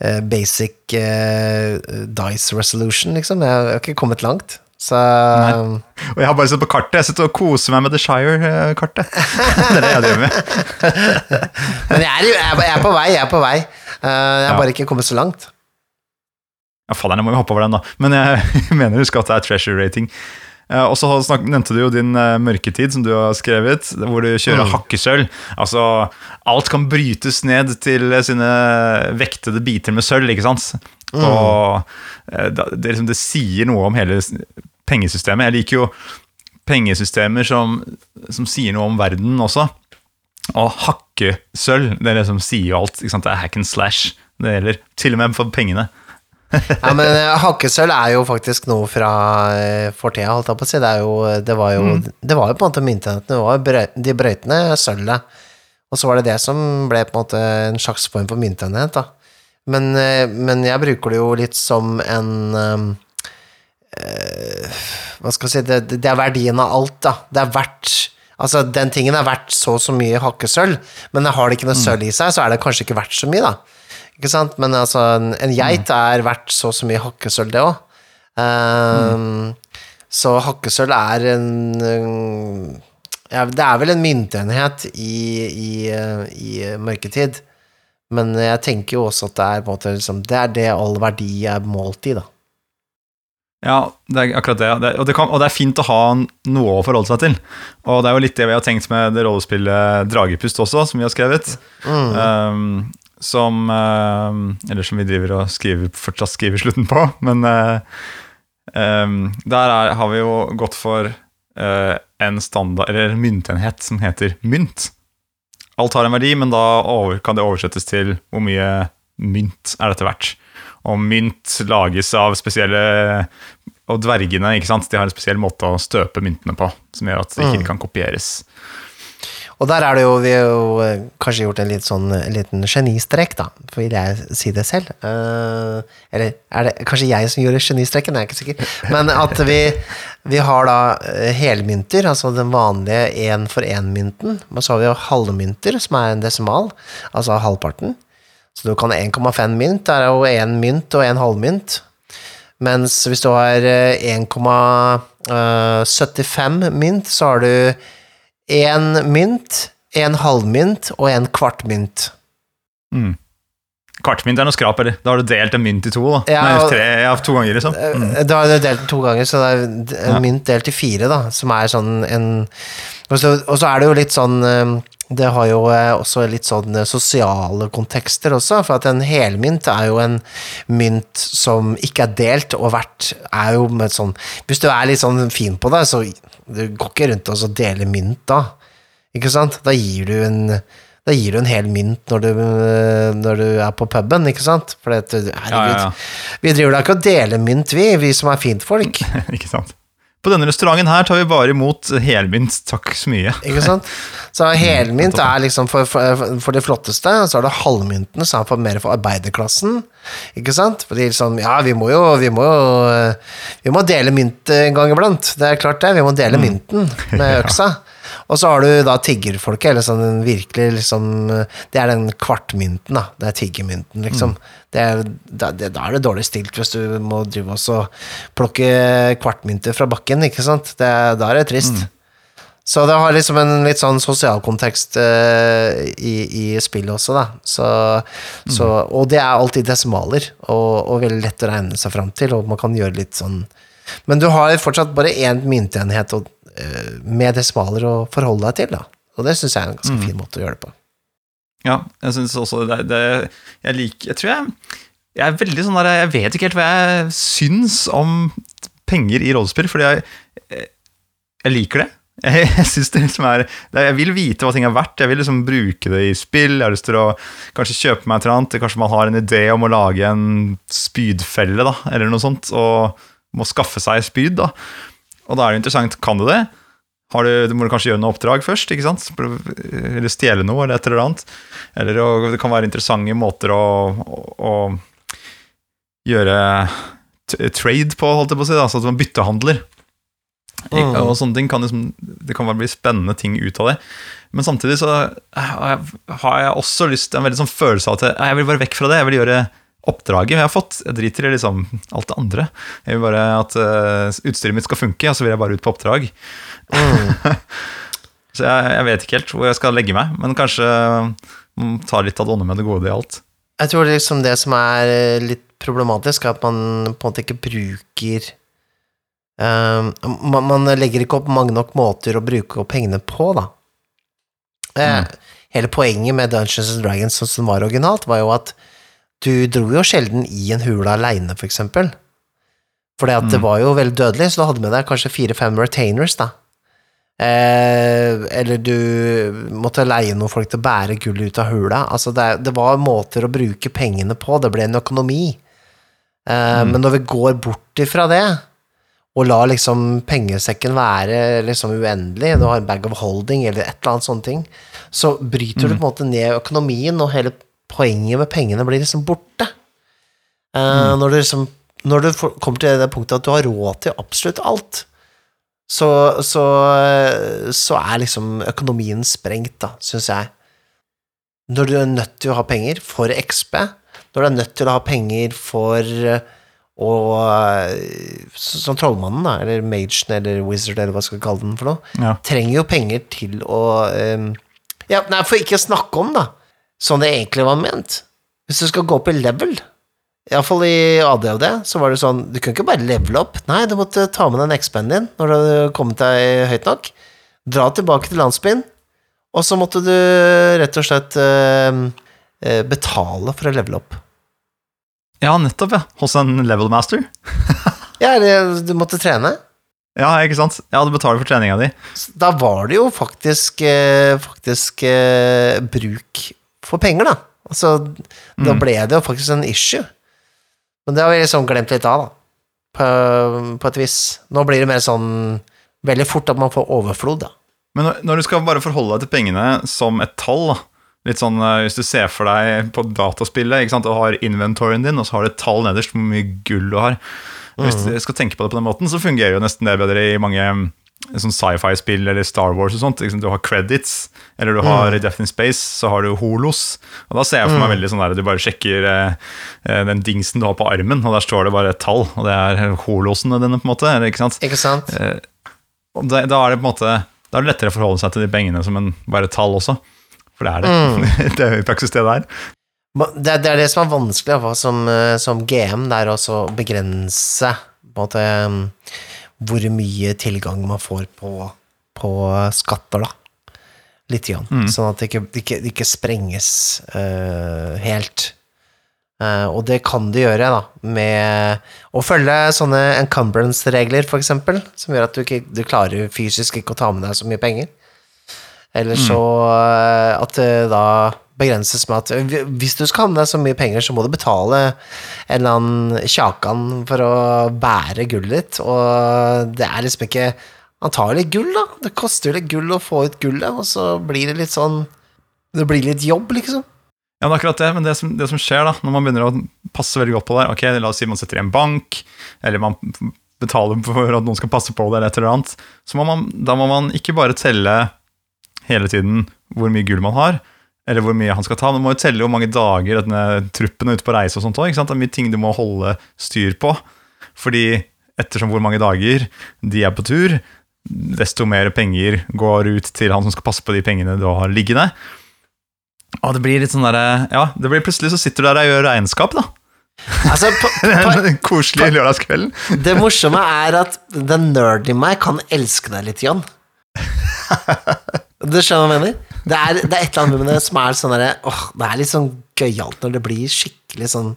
eh, basic uh, dice resolution, liksom. Jeg har ikke kommet langt. Så
Og jeg har bare sett på kartet. Jeg sitter og koser meg med The Shire-kartet. det er det jeg driver med.
Men jeg er, jo- jeg er, på vei, jeg er på vei. Eh, jeg har bare ikke kommet så langt.
Ja, fader, jeg må jo hoppe over den, da. Men jeg mener å huske at det er treasure rating. Eh, Og så nevnte du jo din eh, mørketid, som du har skrevet, hvor du kjører
Mm.
hakkesølv. Altså, alt kan brytes ned til sine vektede biter med sølv, ikke sant?
Mm.
Og det, det, liksom, det sier noe om hele pengesystemet. Jeg liker jo pengesystemer som, som sier noe om verden også. Og hakkesølv, det er liksom sier jo alt. Det er hack and slash. Det gjelder til og med for pengene.
Ja, men eh, hakkesølv er jo faktisk noe fra eh, fortida, holdt jeg på å si. Det, jo, det, var jo, det var jo på en måte myntenhetene. Det var brøy, de brøytende sølvet. Og så var det det som ble på en måte en slags form for myntenhet, da. Men, eh, men jeg bruker det jo litt som en eh, Hva skal jeg si det, det er verdien av alt, da. Det er verdt Altså, den tingen er verdt så og så mye hakkesølv, men har det ikke noe sølv i seg, så er det kanskje ikke verdt så mye, da. Ikke sant? Men altså, en, en geit er verdt så og så mye hakkesølv, det òg. Um, Så hakkesølv er en, en ja, Det er vel en myntenhet i, i, eh, i mørketid. Men jeg tenker jo også at det er, måte, liksom, det, er det all verdi er målt i, da.
Ja, det er akkurat det. det, og, det kan, og det er fint å ha noe å forholde seg til. Og det er jo litt det vi har tenkt med det rollespillet Dragepust også, som vi har skrevet. Um, som um, Eller som vi driver og skriver, fortsatt skriver slutten på. Men uh, um, der er, har vi jo gått for uh, en standard, eller en myntenhet som heter mynt. Alt har en verdi, men da over, kan det oversettes til hvor mye mynt er dette verdt. Og mynt lages av spesielle Og dvergene ikke sant? De har en spesiell måte å støpe myntene på, som gjør at de ikke kan kopieres.
Og der er det jo, vi har jo eh, kanskje gjort en, litt sånn, en liten genistrek, da, for vil jeg si det selv. Uh, eller er det kanskje jeg som gjorde genistreken, jeg er ikke sikker. Men at vi, vi har da eh, helmynter, altså den vanlige én-for-én-mynten. Men så har vi jo halvmynter, som er en desimal, altså halvparten. Så du kan 1,5 mynt, det er jo én mynt og én halvmynt. Mens hvis du har eh, 1,75 mynt, så har du én mynt, én halvmynt og en kvartmynt.
Mm. Kvartmynt er noe skrap, eller? Da har du delt en mynt i to. da
Ja,
Nei, tre, ja, to ganger, liksom. Mm.
Da har du delt den to ganger, så det er en
Ja.
mynt delt i fire, da, som er sånn en Og så, og så er det jo litt sånn eh, Det har jo eh, også litt sånn eh, sosiale kontekster også, for at en helmynt er jo en mynt som ikke er delt, og verdt er jo med sånn Hvis du er litt sånn fin på det, så du går ikke rundt og deler mynt da. Ikke sant? Da gir du en da gir du en hel mynt når du, når du er på puben, ikke sant? For herregud,
Ja, ja, ja.
vi driver da ikke og deler mynt, vi, vi som er fint folk.
ikke sant? På denne restauranten her tar vi bare imot helmynt. Takk så mye.
Ikke sant? Så helmynt er liksom for, for, for de flotteste, så er det halvmynten som er for mer for arbeiderklassen. Ikke sant? Fordi liksom, ja, vi må jo vi må, jo, vi må dele mynt en gang iblant. Det er klart det. Vi må dele mynten med øksa. Og så har du da tiggerfolket, eller sånn den virkelig liksom Det er den kvartmynten, da. Det er tiggermynten, liksom. Det da, det, da er det dårlig stilt hvis du må drive oss og plukke kvartmynter fra bakken, ikke sant. Det, da er det trist. Så det har liksom en litt sånn sosial kontekst uh, i, i spillet også, da. Så, så, og det er alltid desimaler, og, og veldig lett å regne seg fram til, og man kan gjøre litt sånn Men du har fortsatt bare én myntenhet og, eh, med desimaler å forholde deg til, da. Og det syns jeg er en ganske fin måte å gjøre det på.
Ja, jeg syns også det, det Jeg liker Jeg tror jeg Jeg er veldig sånn der Jeg vet ikke helt hva jeg syns om penger i rollespill, fordi jeg, jeg liker det. Jeg, jeg synes det liksom er Jeg vil vite hva ting er verdt. Jeg vil liksom bruke det i spill. Jeg har lyst til å kanskje kjøpe meg et eller annet. Kanskje man har en idé om å lage en spydfelle, da, eller noe sånt, og må skaffe seg spyd, da. Og da er det interessant. Kan du det? Har du, du må kanskje gjøre noe oppdrag først, ikke sant? Eller stjele noe, eller et eller annet. Eller det kan være interessante måter å, å, å gjøre trade på, holdt jeg på å si, da, så at man byttehandler.
Mm.
Og sånne ting kan liksom, Det kan bli spennende ting ut av det. Men samtidig så har jeg, har jeg også lyst en veldig sånn følelse av at jeg, jeg vil bare vekk fra det. Jeg vil gjøre oppdraget jeg har fått. Jeg driter i liksom alt det andre. Jeg vil bare at uh, utstyret mitt skal funke, og så vil jeg bare ut på oppdrag. så jeg, jeg vet ikke helt hvor jeg skal legge meg, men kanskje mm, ta litt av det onde med det gode i alt.
Jeg tror liksom det som er eh, litt problematisk, er at man på en måte ikke bruker eh, man, man legger ikke opp mange nok måter å bruke opp pengene på, da. Eh, Hele poenget med Dungeons and Dragons sånn som var originalt, var jo at du dro jo sjelden i en hule aleine, for eksempel. Fordi at det
Mm.
var jo veldig dødelig, så du hadde med deg kanskje fire-fem retainers, da. Eh, eller du måtte leie noen folk til å bære gullet ut av hula. Altså det, det var måter å bruke pengene på, det ble en økonomi. Eh, Men når vi går bort ifra det, og lar liksom pengesekken være liksom uendelig, du har en bag of holding eller et eller annet sånne ting, så bryter du på en måte ned økonomien, og hele poenget med pengene blir liksom borte. Eh, Når du liksom Når du kommer til det punktet at du har råd til absolutt alt, så, så, så er liksom økonomien sprengt, da, syns jeg. Når du er nødt til å ha penger for XP, når du er nødt til å ha penger for eh, å Som trollmannen, da, eller magen, eller wizard, eller hva skal vi kalle den for noe,
Ja.
trenger jo penger til å um, Ja, nei, for ikke å snakke om, da, sånn det egentlig var ment. Hvis du skal gå opp i level, iallfall i ADHD, så var det sånn Du kunne ikke bare levele opp. Nei, du måtte ta med den XP-en din når du hadde kommet deg høyt nok. Dra tilbake til landsbyen, og så måtte du rett og slett eh, betale for å levele opp.
ja, nettopp, ja. Hos en level master.
Ja, du måtte trene.
Ja, ikke sant? Ja, du betaler for treninga di.
Da var det jo faktisk, eh, faktisk bruk for penger, da. Altså, da ble det jo faktisk en issue. Men det har vi liksom glemt litt av, da. På, på et vis. Nå blir det mer sånn veldig fort at man får overflod, da.
Men når, du skal bare forholde deg til pengene som et tall, da. Litt sånn eh, Hvis du ser for deg på dataspillet ikke sant? og har inventoryen din, og så har du et tall nederst hvor mye gull du har. Hvis du skal tenke på det på den måten, så fungerer jo nesten det bedre i mange mm, sånn sci-fi-spill eller Star Wars og sånt. Du har credits, eller du har mm. Death in Space, så har du holos. Og da ser jeg for meg veldig sånn der du bare sjekker eh, eh, den dingsen du har på armen, og der står det bare et tall, og det er holosene dine, på en måte. Eller, ikke sant?
Ikke sant?
Og da, da er det på en måte Da er det lettere å forholde seg til de pengene som en bare tall også. For det er det. det er i praksis det det er.
Det, det er det som er vanskelig som, eh, som GM, det er også å begrense på en måte, mm, hvor mye tilgang man får på, på skatter, da. Litt grann. Sånn at det ikke, det ikke, det ikke sprenges uh, helt. Uh, og det kan det gjøre, da, med å følge sånne encumbrance-regler, eksempel, som gjør at du, ikke, du klarer fysisk ikke å ta med deg så mye penger. Eller så eh, at da begrenses med at hvis du skal ha med deg så mye penger, så må du betale en eller annen kjakan for å bære gullet ditt, og det er liksom ikke antagelig gull, da. Det koster jo litt gull å få ut gullet, og så blir det litt sånn Det blir litt jobb, liksom.
Ja, det er akkurat det, men det som, det som skjer da, når man begynner å passe veldig godt på det, ok, la oss si man setter i en bank, eller man betaler for at noen skal passe på det, eller et eller annet, så må man, da må man ikke bare telle hele tiden hvor mye gull man har, eller hvor mye han skal ta, man må jo telle hvor mange dager denne truppen er ute på reise og sånt også? Det er mye ting du må holde styr på, fordi ettersom hvor mange dager de er på tur, desto mer penger går ut til han som skal passe på de pengene du har liggende, og det blir litt sånn derre Ja, det blir plutselig så sitter du der og gjør regnskap, da.
Altså, på, på,
Den koselige lørdagskvelden.
det morsomme er at den nerd i meg kan elske deg litt, Jan. Du skjønner hva jeg mener? Det er, det er et eller annet med det som er sånn derre åh, Det er litt sånn gøyalt når det blir skikkelig sånn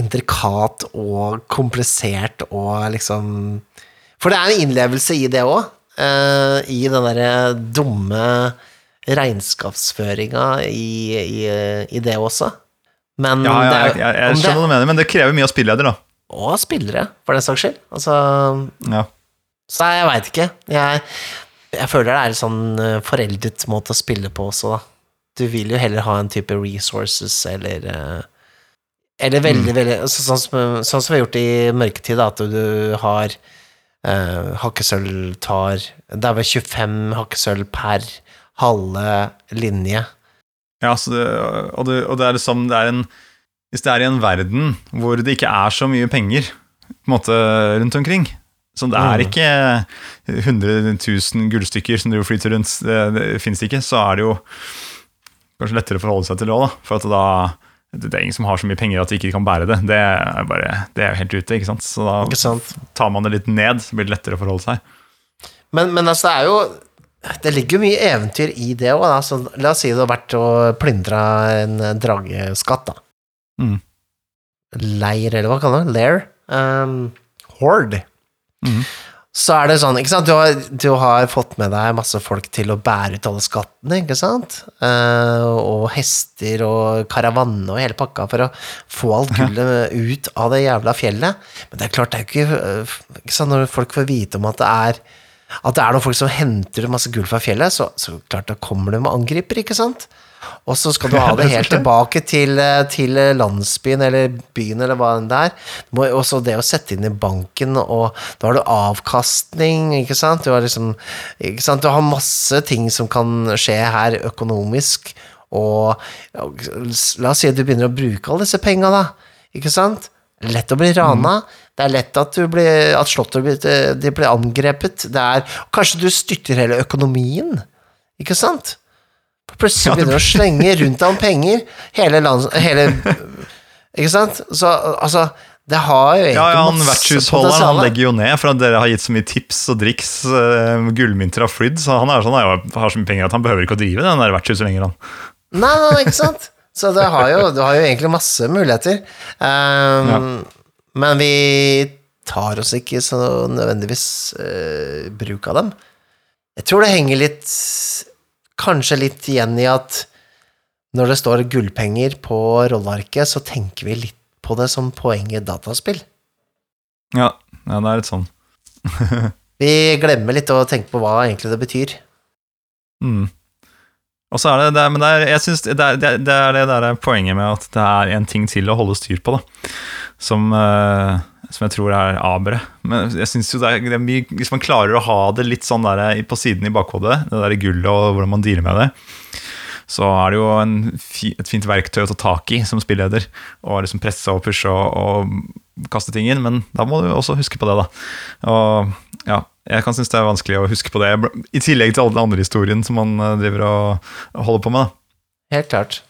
intrikat og komplisert og liksom For det er en innlevelse i det òg. I den derre dumme regnskapsføringa i, i, i det også. Men
Ja, ja, jeg, jeg, jeg skjønner hva du mener, men det krever mye av spilleder, da.
og spillere, for den saks skyld. Altså,
Ja.
så jeg veit ikke. Jeg, jeg føler det er en sånn eh, foreldet måte å spille på også, da. Du vil jo heller ha en type resources eller eh, Eller veldig, veldig så, sånn, som, sånn som vi har gjort i mørketid, da, at du har eh, hakkesølv tar Det er vel 25 hakkesølv per halve linje.
Ja, så det, og, det, og det er liksom det er en, Hvis det er i en verden hvor det ikke er så mye penger på en måte rundt omkring så det er ikke 100 000 gullstykker som driver flyter rundt, det, det fins ikke, så er det jo kanskje lettere å forholde seg til det òg. For at da det er ingen som har så mye penger at de ikke kan bære det. Det er, bare, det er jo helt ute, ikke sant. Så da
sant?
tar man det litt ned, så blir det lettere å forholde seg.
Men, men altså, det er jo Det ligger jo mye eventyr i det òg. Altså, la oss si det har vært å plyndre en drageskatt, da.
Mm.
Leir, eller hva kaller man det? Lair? Um, horde. Så er det sånn, ikke sant, du har, du har fått med deg masse folk til å bære ut alle skattene, ikke sant, Eh, og hester og karavanne og hele pakka for å få alt gullet ut av det jævla fjellet. Men det er klart, det er jo ikke, øh, ikke sant, når folk får vite om at det er at det er noen folk som henter masse gull fra fjellet, så, så klart da kommer de og angriper, ikke sant? Og så skal du ha det helt tilbake til, eh, til landsbyen eller byen eller hva enn det er. Og så det å sette inn i banken, og da har du avkastning, ikke sant? Du har liksom ikke sant? Du har masse ting som kan skje her økonomisk, og la oss si at du begynner å bruke alle disse penga, da, ikke sant? Lett å bli rana. Det er lett at, du blir, at slottet blir, de blir angrepet. Det er, kanskje du styrter hele økonomien, ikke sant? Plutselig begynner du å slenge rundt deg om penger. Hele lands... Hele, ikke sant? Så altså Det har jo egentlig
Ja, ja, han vertshusholderen han legger jo ned for at dere har gitt så mye tips og driks. Uh, gullmynter har flydd, så han er sånn, har så mye penger at han behøver ikke å drive den der vertshuset lenger. han.
Nei, nei, ikke sant? Så det har jo, du har jo egentlig masse muligheter. Um, Men vi tar oss ikke så nødvendigvis uh, bruk av dem. Jeg tror det henger litt Kanskje litt igjen i at når det står gullpenger på rollearket, så tenker vi litt på det som poeng i dataspill.
Ja, ja, det er litt sånn.
Vi glemmer litt å tenke på hva egentlig det betyr.
Mm. Og så er det, det men det er, jeg synes det, er, det, er, det er der er poenget med at det er en ting til å holde styr på, da. Som, eh, som jeg tror er abere. Men jeg synes jo det er, det er mye Hvis man klarer å ha det litt sånn der på siden i bakhodet, det der gullet og hvordan man dealer med det, så er det jo en, et fint verktøy å ta tak i som spilleder. Og liksom presse og pushe og, og kaste ting inn, men da må du også huske på det, da. Og ja, jeg kan synes det er vanskelig å huske på det, i tillegg til alle den andre historien som man eh, driver og holder på med. da.
Helt klart.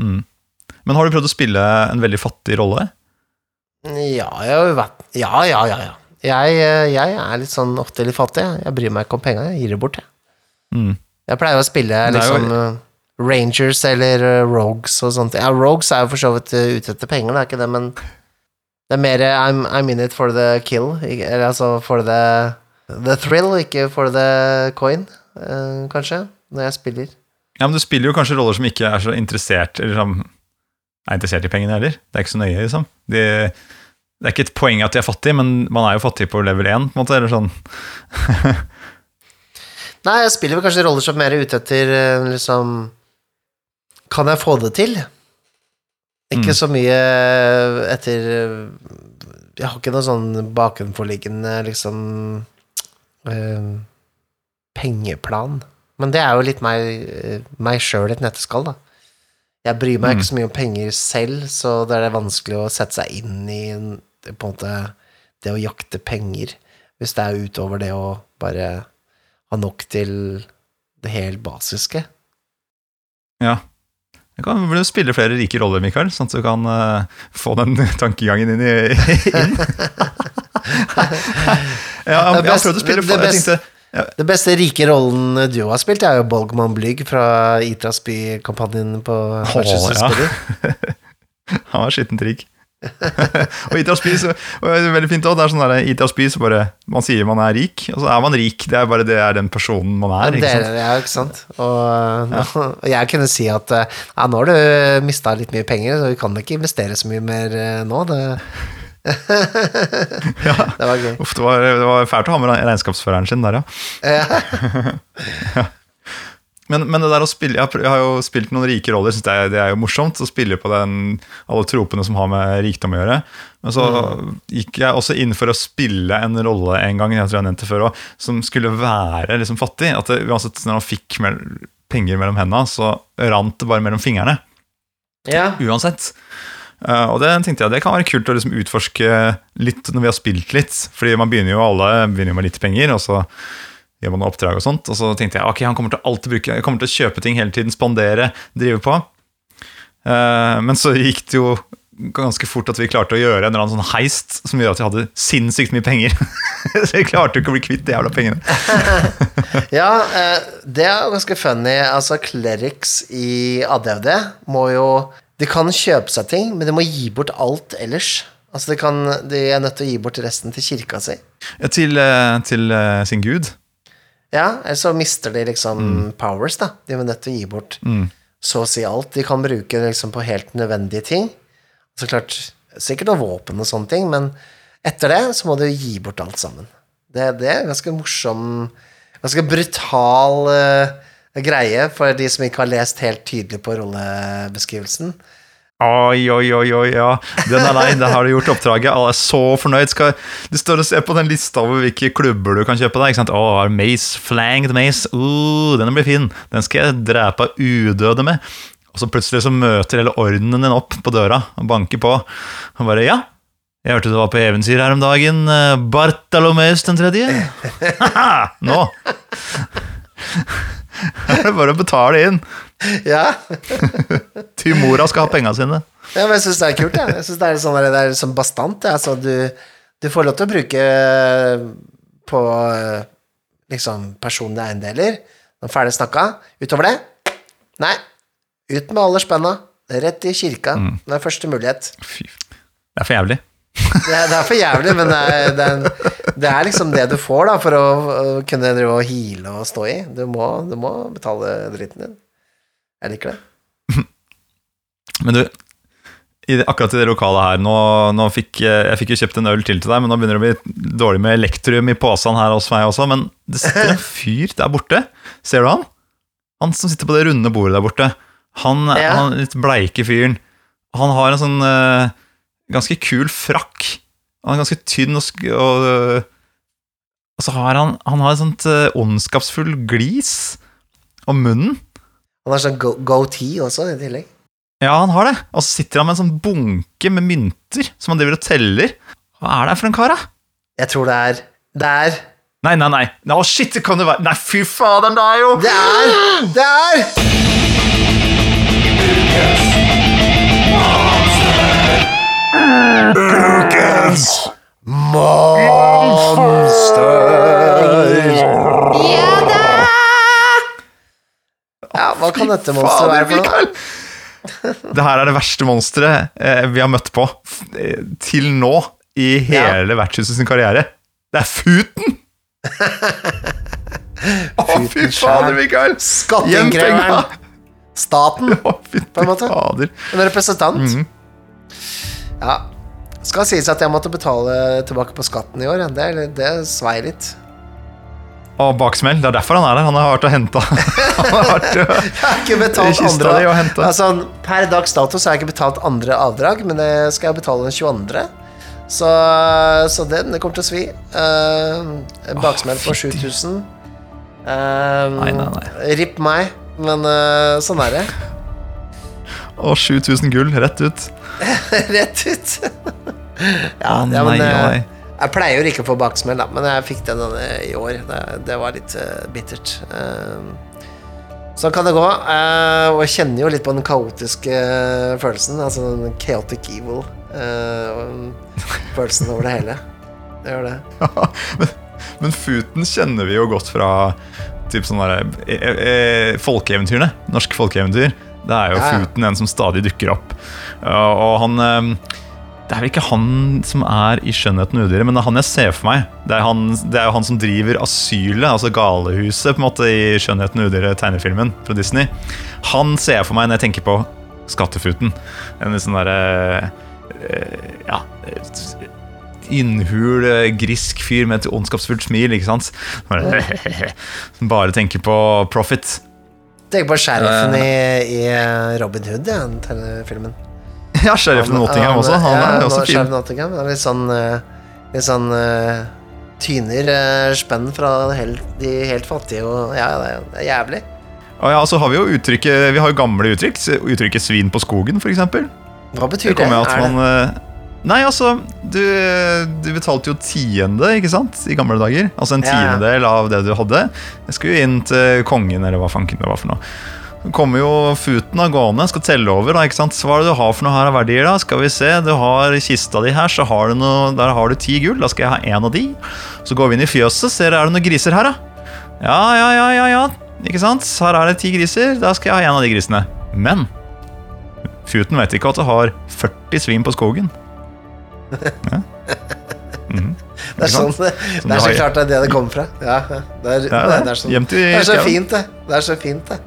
Mm. Men har du prøvd å spille en veldig fattig rolle?
Ja, jeg har jo vært Ja, ja, ja. ja. Jeg, eh, jeg er litt sånn ofte litt fattig. jeg. Bryr meg ikke om penga, jeg gir det bort, jeg.
Mm.
Jeg pleier å spille
er jo-
liksom eh, Rangers eller eh, Rogues og sånt. Ja, Rogues er jo for så vidt ute etter penger, det er ikke det, men det er mer I'm, I'm in it for the kill, eller altså for the The thrill, ikke for the coin, kanskje, når jeg spiller.
Ja, men Du spiller jo kanskje roller som ikke er så interessert Eller som er interessert i pengene heller. Det er ikke så nøye, liksom. De, det er ikke et poeng at de er fattige, men man er jo fattig på level 1, på en måte. Eller sånn.
Nei, jeg spiller vel kanskje roller som er mer ute etter eh, liksom Kan jeg få det til? Ikke
Mm.
så mye etter eh, Jeg har ikke noe sånn bakenforliggende liksom eh, pengeplan. Men det er jo litt meg, eh, meg sjøl i et nøtteskall, da. Jeg bryr meg
Mm.
ikke så mye om penger selv, så det er vanskelig å sette seg inn i på en måte det å jakte penger, hvis det er utover det å bare ha nok til det helt basiske.
Ja. Du kan vel spille flere rike roller, Mikael, sånn at du kan uh, få den tankegangen inn i inn. ja, jeg, jeg har prøvd å spille
Det- det
for, jeg tenkte,
Det beste rike rollen du har spilt, er jo Bolgman Blyg fra Itras by-kampanjen på Manchester
ja. Han var skittent rik. og Itras By så, og det er veldig fint også, det er sånn der, så bare Man sier man er rik, og så er man rik. Det er bare det er den personen man er. Ikke
er
sant?
det, ja, ikke sant? Og, nå- og jeg kunne si at eh, ja, nå har du mista litt mye penger, så vi kan ikke investere så mye mer eh, nå. Det, det var gøy.
Uff, det, var, det var fælt å ha med regnskapsføreren sin der, ja. Men, men det der å spille Jeg har, jeg jo spilt noen rike roller, synes det, er, det er jo morsomt å spille på den, alle tropene som har med rikdom å gjøre. Men så gikk jeg også inn for å spille en rolle en gang jeg tror jeg nevnte før også, som skulle være liksom fattig. At det, uansett når han fikk mell- penger mellom hendene, så rant det bare mellom fingrene.
Ja.
Uansett. Eh, og det tenkte jeg det kan være kult å liksom utforske litt når vi har spilt litt. Fordi man begynner jo alle begynner med litt penger, og så gjør man oppdrag og sånt. Og så tenkte jeg ok, han kommer til å alltid bruke kommer til å kjøpe ting hele tiden, spandere, drive på. Eh, men så gikk det jo ganske fort at vi klarte å gjøre en eller annen sånn heist som gjør at vi hadde sinnssykt mye penger. så vi klarte ikke å bli kvitt de jævla pengene.
Ja, eh, det er ganske funny. Altså, clerics i ADHD må jo De kan kjøpe seg ting, men de må gi bort alt ellers. Altså, de, kan, de er nødt til å gi bort resten til kirka si.
Ja, til, eh, til eh, sin gud.
Ja, ellers så mister de liksom powers, da. De er nødt til å gi bort så å si alt. De kan bruke det liksom på helt nødvendige ting. Så klart, sikkert noe våpen og sånne ting, men etter det så må du gi bort alt sammen. Det, det er ganske morsom, ganske brutal eh, greie for de som ikke har lest helt tydelig på rollebeskrivelsen.
Oi, oi, oi, oi, ja. Den er lei. der har du gjort oppdraget. Alle er så fornøyd. Skal, du står og ser på den lista over hvilke klubber du kan kjøpe deg. ikke sant? Å, mace, flanged mace. Uh, den blir fin. Den skal jeg drepe udøde med. Og så plutselig så møter hele ordenen din opp på døra og banker på. Og bare ja, jeg hørte du var på eventyr her om dagen. Bartalomeus den tredje. Haha, Nå! Er bare å betale inn.
Ja,
Til mora skal ha penga sine.
ja men jeg syns det er kult, jeg. Jeg synes det er sånn, det er sånn bastant. Ja. Så du, du får lov til å bruke på eh, liksom personlige eiendeler. Nå er ferdig snakka. Utover det, nei. Ut med alle spenna. Rett i kirka. Det er første mulighet.
Fy. Det er for jævlig.
Det er, det er for jævlig, men det er, det, er, det er liksom det du får da for å, kunne drive og hile og stå i. Du må, du må betale dritten din. Jeg liker det.
Men du, i det, akkurat i det lokalet her nå, nå fikk, eh, Jeg fikk jo kjøpt en øl til til deg, men nå begynner det å bli dårlig med elektrum i posen her hos meg også. Men det sitter en fyr der borte. Ser du han? Han som sitter på det runde bordet der borte. Han,
Ja.
han litt bleike fyren. Han har en sånn eh, ganske kul frakk. Han er ganske tynn og, sk og Og så har han, han har et sånt eh, ondskapsfull glis om munnen.
Han har sånn go- goatee også, i tillegg.
Ja, han har det. Og så sitter han med en sånn bunke med mynter som han driver og teller. Hva er det for en kar, da?
Jeg tror det er Det er
Nei, nei, nei. Å, shit, det kan det være Nei, fy faderen, det er jo
Det er Det er Ukens monster. Ja da! Ja, hva kan dette monsteret være for noe?
Det her er det verste monsteret eh, vi har møtt på eh, til nå i hele vertshuset sin karriere. Det er Futen! Å, fy
Futen
fader. Mikael!
Skatteinnkreveren. Staten. På en måte. En representant.
Mhm.
Ja. Skal sies at jeg måtte betale tilbake på skatten i år. Det, det svei litt.
Og baksmell. Det er derfor han er der. Han har vært og henta
Jeg har ikke betalt andre altså, Per dags dato så har jeg ikke betalt andre avdrag, men det skal jeg betale den 22. Så, så det, det kommer til å svi. Uh, baksmell på 7000. Um,
Nei, nei, nei.
Ripp meg, men uh, sånn er det.
Og 7000 gull rett ut.
Rett ut. ja,
nei,
ja, men,
nei,
eh. Jeg pleier jo ikke å få baksmell, da, men jeg fikk den i år. Det, det var litt uh, bittert. Uh, sånn kan det gå. Uh, og jeg kjenner jo litt på den kaotiske følelsen. Altså den chaotic evil. eh, og følelsen over det hele. Det gjør det.
men, men Futen kjenner vi jo godt fra typ sånne der, folkeeventyrene. Norske folkeeventyr. Det er jo
Ja.
Futen en som stadig dukker opp. Og han eh, Det er vel ikke han som er i 'Skjønnheten og udyret', men det er han jeg ser for meg. Det er, han, det er jo han som driver asylet, altså galehuset, på en måte i 'Skjønnheten og udyret', tegnefilmen fra Disney. Han ser jeg for meg når jeg tenker på Skattefuten. En sånn derre eh, Ja innhul, eh, grisk fyr med et ondskapsfullt smil, ikke sant? Bare, bare tenker på profit.
Tenk på sheriffen i, i Robin Hood, ja, den filmen.
Ja, sheriffen i Nottingham også. Han
ja,
er også fin.
Nottingham. Er litt sånn, eh, litt sånn eh, tyner eh, spenn fra helt, de helt fattige og Ja, det er, jævlig.
Og ja, så har vi jo uttrykket Vi har jo gamle uttrykk. Uttrykket 'svin på skogen', f.eks.
Hva betyr
Det
det?
at
Er det-
man eh, Nei, altså du, du betalte jo tiende, ikke sant? I gamle dager. Altså en tiendedel av det du hadde. Jeg skulle jo inn til kongen, eller hva fanken det var for noe. Så kommer jo Futen av gående, skal telle over. da, ikke sant? Så hva er det du har for noe her av verdier? da? Skal vi se, Du har kista di her, så har du noe, der har du ti gull. Da skal jeg ha én av de. Så går vi inn i fjøset, ser er det noen griser her, da? Ja, ja, ja, ja, ja. Ikke sant? Her er det ti griser. Da skal jeg ha en av de grisene. Men Futen vet ikke at du har 40 svin på skogen.
Det er sånn det, det er så klart det er det det kommer fra. Ja, det, er,
Ja,
det, er sånn, det er så fint, det. Det er så fint, det.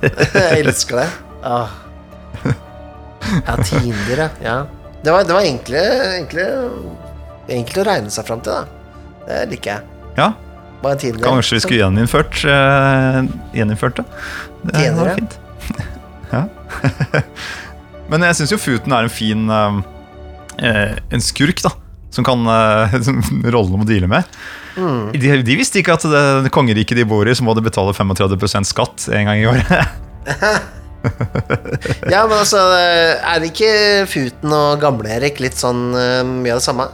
Jeg elsker det. Åh. Ja, Tinder, ja. Det var, det var enkle, enkle, enkelt å regne seg fram til, da. Det liker jeg.
Ja, kanskje vi skulle gjeninnført uh, Gjeninnført det. Det var fint. ja. Men jeg syns jo Futen er en fin eh, En skurk, da. Som kan uh, rollen om å deale med.
Mm.
De, de visste ikke at det, det kongeriket de bor i, så må de betale 35% skatt en gang i året.
Ja, men altså, er ikke Futen og Gamle-Erik litt sånn uh, mye av det samme?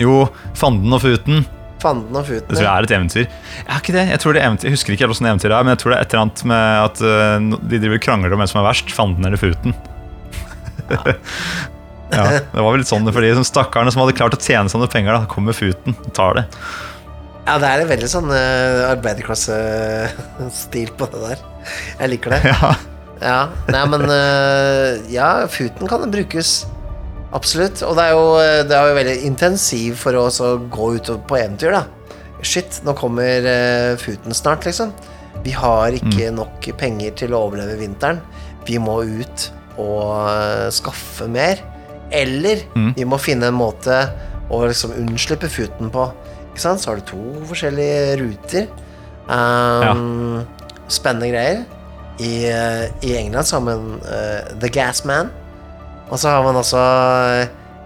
jo, Fanden og Futen.
Fanden og
Det
Futen.
tror jeg er et eventyr. Jeg, er ikke det. jeg, tror det er eventyr. jeg husker ikke hvordan eventyret er, men jeg tror det er et eller annet med at uh, de driver krangler om hvem som er verst. Fanden eller Futen. Ja. Det var vel litt sånn for de som stakkarene som hadde klart å tjene sånne penger. da Kommer Futen tar det.
Ja, det er en veldig sånn uh, arbeiderklassestil på det der. Jeg liker det.
Ja,
Ja, nei, men uh, Ja, Futen kan brukes. Absolutt. Og det er jo, eh, det er jo veldig intensiv for oss å gå ut på eventyr, da. Shit, nå kommer uh, Futen snart, liksom. Vi har ikke nok penger til å overleve vinteren. Vi må ut og skaffe mer. Eller
Mm.
vi må finne en måte å liksom unnslippe Futen på. Ikke sant? Så har du to forskjellige ruter. Um, Spennende greier. I, eh, I England så har man uh, The Gas Man. Og så har man også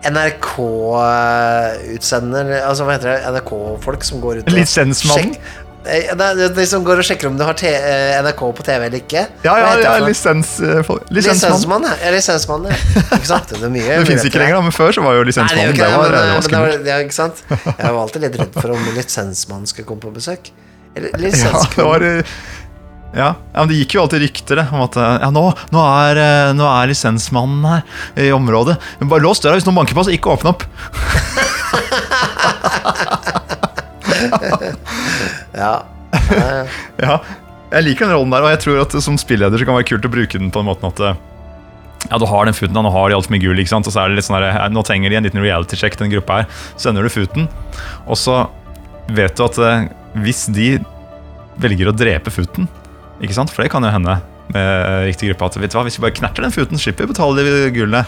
NRK-utsender Altså hva heter det? NRK-folk som går ut og
Lisensmannen.
Eh, de som går og sjekker om du har eh, NRK på TV eller ikke.
Ja, ja, ja lisens, eh, lisensmann.
Lisensmann, ja. ja. Lisensmann, ja. Ikke sant? Det mye
Det fins ikke lenger, men før så var jo
Nei, det
lisensmannen
ikke
det var,
men,
det var
det var, ja, ikke sant? Jeg var alltid litt redd for om lisensmannen skulle komme på besøk.
Ja, det var ja, ja, men det gikk jo alltid rykter om at ja, nå, nå, er, nå er lisensmannen her i området. Men bare lås døra hvis noen banker på, så ikke åpne opp.
Ja.
Ja, jeg liker den rollen der, og jeg tror at som spilleder så kan det være kult å bruke den på den måten at eh, ja, du har den futen, nå har de altfor mye gull, ikke sant? og så er det litt sånn der, eh, nå trenger de en liten reality check, den gruppa her. Så sender du futen, og så vet du at eh, hvis de velger å drepe futen, ikke sant, for det kan jo hende med riktig gruppe, at vet du hva, hvis vi bare knerter den futen, slipper vi å betale de gullene.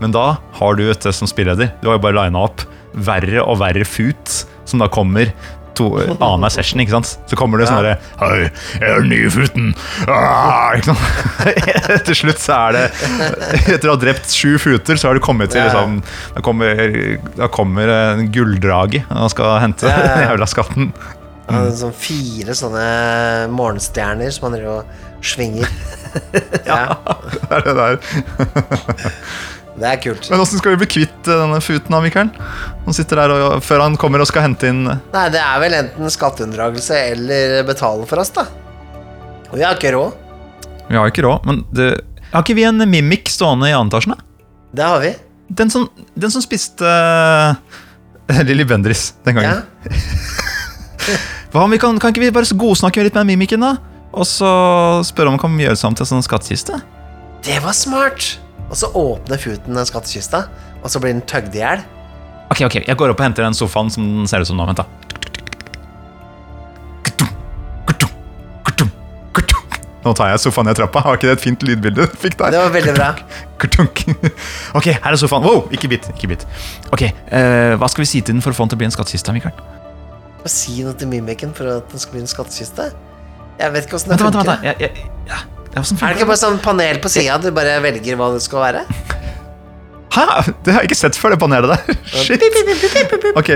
Men da har du et som spilleder, du har jo bare lina opp verre og verre fut, som da kommer to, annenhver session, ikke sant? Så kommer det sånn
Ja.
derre Hei, jeg er den nye futen! Ah. Til slutt så er det Etter å ha drept sju futer, så har du kommet til
Ja.
liksom Da kommer, da kommer en gulldrage og skal hente
Ja, ja, ja.
den jævla skatten.
Han hadde sånn fire sånne morgenstjerner som han driver og svinger. ja.
Det er det der.
Det er kult.
Men åssen skal vi bli kvitt eh, denne futen av Mikael? Han sitter der og, før han kommer og skal hente inn
Nei, det er vel enten skatteunndragelse eller betale for oss, da. Og vi har ikke råd.
Vi har ikke råd, men det, har ikke vi en mimik stående i annen?
Det har vi.
Den som, den som spiste uh, Lilly Bendriss den gangen.
Ja.
Hva om vi kan, kan ikke vi bare godsnakke litt med mimikken, da? Og så spørre om vi kan gjøre det sammen til en sånn skattkiste?
Det var smart! Og så åpner Futen den skattkista, og så blir den tøgd i hjel.
Ok, ok, jeg går opp og henter den sofaen som den ser ut som nå. Vent, da. Nå tar jeg sofaen ned trappa. Var ikke det et fint lydbilde du fikk der?
Det var veldig bra.
Kurtunk. Ok, her er sofaen. Wow, ikke bit. ikke bit Ok, uh, Hva skal vi si til den for å få den til å bli en skattkiste? Mikael?
Si noe til mimikken for at den skal bli en skattkiste. Jeg vet ikke åssen det
Vent, vent, vent, vent. Jeg, jeg, ja. Ja, hvordan
Er det ikke bare sånn panel på sida, du bare velger hva det skal være?
Hæ? Det har jeg ikke sett før, det panelet der. Shit. Ok.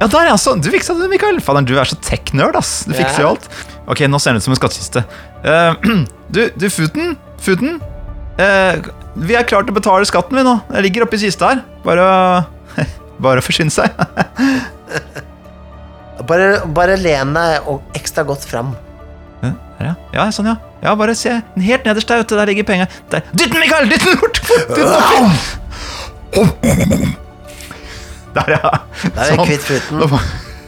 Ja, der, ja. Sånn. Du fiksa det, Mikael. Faderen, du er så tech-nerd, ass. Du fikser jo alt. Ok, nå ser den ut som en skattkiste. Uh, du, du, Futen. Futen. Uh, vi er klare til å betale skatten, vi nå. Jeg ligger oppi kista her. Bare å Bare å forsyne seg.
Bare, bare len deg ekstra godt fram.
Ja, her, ja. ja, sånn, ja. Ja, bare se. Helt nederst der, ute. Der ligger penga. Der. Dytt den, Mikael! Dytt den bort! Der, ja.
Der er vi kvitt Futen.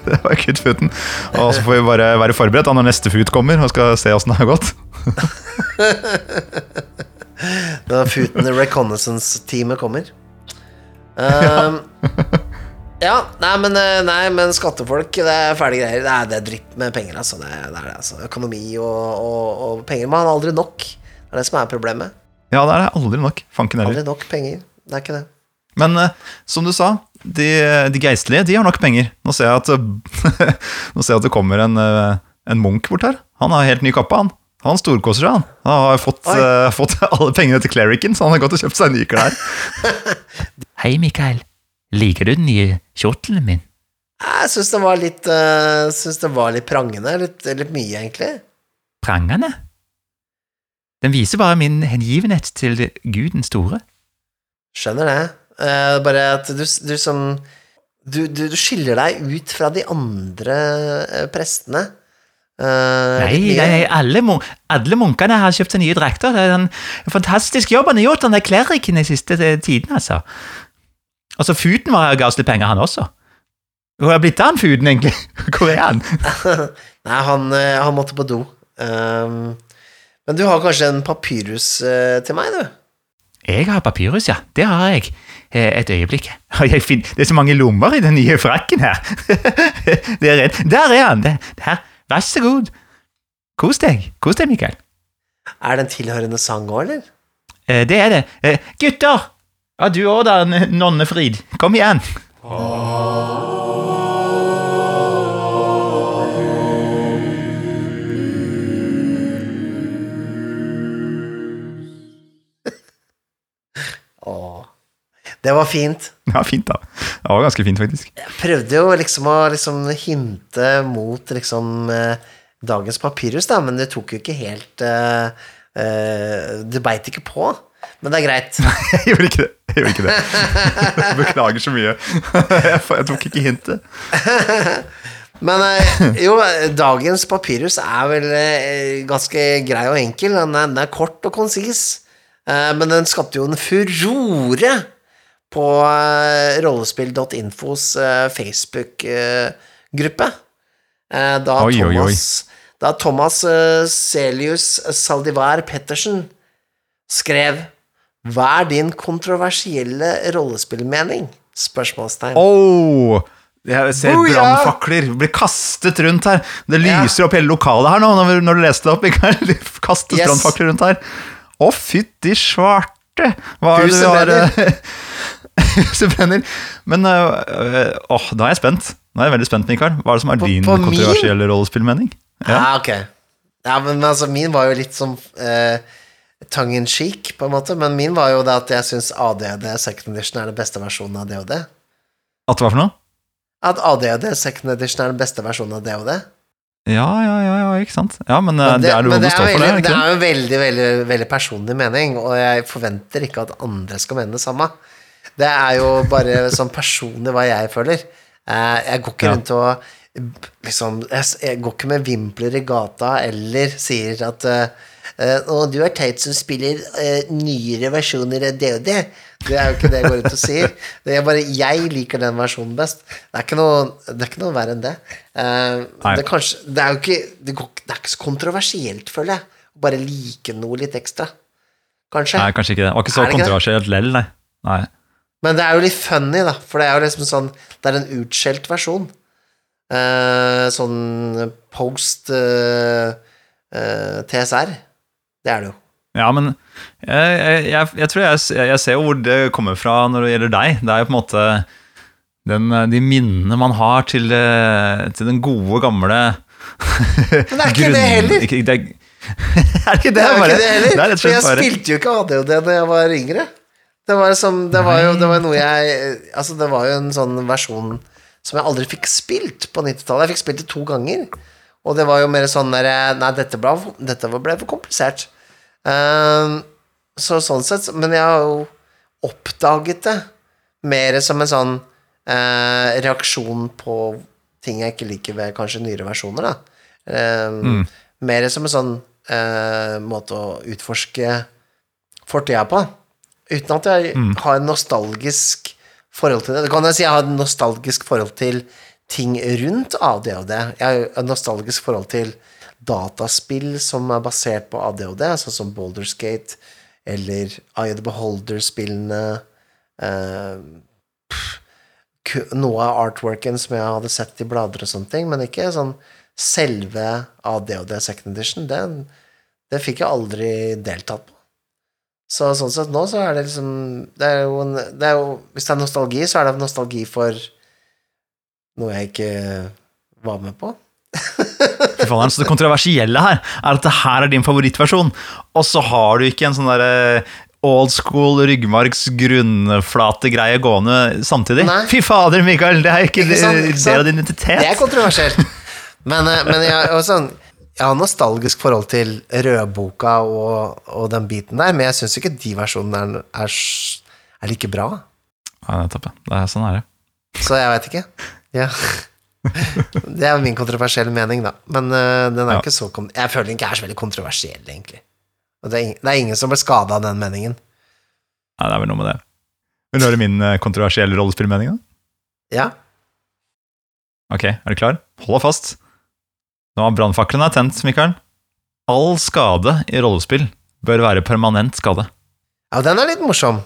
Det var kvitt futen. Og så får vi bare være forberedt da når neste fut kommer og skal se åssen det har gått.
Når Futen Reconnaissance-teamet kommer. Um, ja, nei men, eh, nei, men skattefolk, det er fæle greier. Det er, det er dritt med penger, altså. Det er, det er altså. Økonomi og, og, og penger. Man har aldri nok. Det er det som er problemet.
Ja, det er det aldri nok. Fanken heller.
Aldri nok penger. Det er ikke det.
Men eh, som du sa, de, de geistlige de har nok penger. Nå ser jeg at, nå ser jeg at det kommer en, eh, en munk bort her. Han har helt ny kappe, han. Han storkoser seg, han. Han har fått, eh, fått alle pengene til clericen, så han har gått og kjøpt seg nye klær.
Hei, Mikael. Liker du den nye kjortelen min?
Jeg syns det var litt uh, synes det var litt prangende. Litt, litt mye, egentlig.
Prangende? Den viser bare min hengivenhet til Gud den store.
Skjønner det. Uh, bare at du, du som du, du, du skiller deg ut fra de andre uh, prestene. Uh,
Nei, nei, alle, alle munkene har kjøpt seg nye drakter. Det er en fantastisk jobb han har gjort, han der klerikken, de siste tiden, altså. Altså, Futen var ga oss litt penger, han også. Hvor er blitt av han Futen, egentlig? Hvor er han?
Nei, han, eh, han måtte på do. Um, men du har kanskje en papyrus uh, til meg, du?
Jeg har papyrus, ja. Det har jeg. Eh, Et øyeblikk. Finner, det er så mange lommer i den nye frakken her. Det er. Der er han! Det, her. Vær så god. Kos deg. Kos deg, Mikael.
Er det en tilhørende sang òg, eller?
Det er det. Gutter! Ja, du òg der, nonnefrid. Kom igjen.
Åh. Det var fint.
Ja, fint, da. Det var ganske fint, faktisk.
Jeg prøvde jo liksom å liksom hinte mot liksom eh, dagens papyrus, da, men det tok jo ikke helt eh, eh, Det beit ikke på. Men det er greit.
Jeg gjorde ikke det. Jeg gjorde ikke det. Beklager så mye. Jeg, tok ikke hintet.
Men eh, jo, dagens papyrus er vel eh, ganske grei og enkel. Den er, den er kort og konsis. Eh, men den skapte jo en furore på rollespill.infos Facebook-gruppe. Da
Oi, oi, oi.
Thomas, da Thomas Celius Saldivar Pettersen skrev Hva er din kontroversielle rollespillmening? Spørsmålstegn.
Oh, jeg ser brannfakler blir kastet rundt her. Det
Ja.
lyser opp hele lokalet her nå, når, du leste det opp. Mikael. Kastes
Yes.
brannfakler rundt her. Å, fytti svarte! Hva er det du har eh, Huset brenner. Men øh, øh, åh, da er jeg spent. Nå er jeg veldig spent, Mikael. Hva er det som er
På-
din
på min?
kontroversielle rollespillmening? Ja.
Ah, ok. Ja, men altså, min var jo litt som eh, tongue in cheek, på en måte. Men min var jo det at jeg syns ADD Second Edition er den beste versjonen av DOD.
At hva for noe?
At ADD Second Edition er den beste versjonen av DOD.
Ja, ja, ja, ja, ikke sant. Ja, men,
Men
det, er noe du står for, det?
det er jo veldig, veldig, veldig personlig mening, og jeg forventer ikke at andre skal mene det samme. Det er jo bare sånn personlig hva jeg føler. Eh, Jeg går ikke
Ja.
rundt og liksom Jeg jeg går ikke med vimpler i gata eller sier at eh, eh, du er teit som spiller eh, nyere versjoner av DOD. Det er jo ikke det jeg går ut og sier. Det er bare Jeg liker den versjonen best. Det er ikke noe, det er ikke noe verre enn det. Eh, det, kanskje, det er jo ikke det, er ikke så kontroversielt, føler jeg. Bare like noe litt ekstra. Kanskje.
Nei, kanskje ikke det. Det var ikke så
Er
kontroversielt lell, nei. nei.
Men det er jo litt funny, da, for det er jo liksom sånn Det er en utskjelt versjon. Eh, sånn post eh, eh, TSR. Det er det jo.
Ja, men jeg, jeg, jeg, jeg tror jeg, jeg ser jo hvor det kommer fra når det gjelder deg. Det er jo på en måte den, de minnene man har til, eh, til den gode, gamle
Men det er ikke det heller.
Ikke, det er, er det ikke det?
Det er
bare,
ikke det heller.
Det er rett og
jeg
slett bare
spilte jo ikke ADHD da jeg var yngre. Det var, som, det var jo det var noe jeg Altså, det var jo en sånn versjon som jeg aldri fikk spilt på 90-tallet. Jeg fikk spilt det to ganger. Og det var jo mer sånn der Nei, dette ble, dette ble for komplisert. Ehm, så sånn sett Men jeg har jo oppdaget det mer som en sånn uh, reaksjon på ting jeg ikke liker ved kanskje nyere versjoner, da. Ehm, Mer som en sånn eh, måte å utforske fortida på. Uten at jeg har en nostalgisk forhold til det. Det kan jeg si jeg har et nostalgisk forhold til ting rundt ADHD. Jeg har et nostalgisk forhold til dataspill som er basert på ADHD, sånn som Boulderskate eller Eye of the Beholder-spillene. eh, noe av artworken som jeg hadde sett i blader og sånne ting, men ikke sånn selve ADHD Second Edition. Det, det fikk jeg aldri deltatt på. Så sånn sett nå så er det liksom det er jo en, det er jo, Hvis det er nostalgi, så er det nostalgi for noe jeg ikke var med på.
Fy faen, så det kontroversielle her er at det her er din favorittversjon, og så har du ikke en sånn derre old school ryggmargs grunnflate-greie gående samtidig.
Nei.
Fy fader, Mikael, det er ikke,
Ikke sant, ikke sant?
del av din identitet.
Det er kontroversielt. Men, eh, men jeg, og sånn, jeg har nostalgisk forhold til rødboka og, og den biten der, men jeg syns ikke de versjonene er, er, er like bra.
Ja, nettopp. Det er sånn er det.
Så jeg vet ikke. Ja. Det er min kontroversielle mening, da. Men uh, den er
Ja.
ikke så Jeg føler den ikke er så veldig kontroversiell, egentlig. Og det er, ingen, det er ingen som ble skada av den meningen.
Nei, det er vel noe med det. Vil du høre min eh, kontroversielle rollespillmening, da?
Ja.
Ok, er du klar? Hold deg fast. Nå har brannfaklene tent, Mikael. All skade i rollespill bør være permanent skade.
ja, den er litt morsom.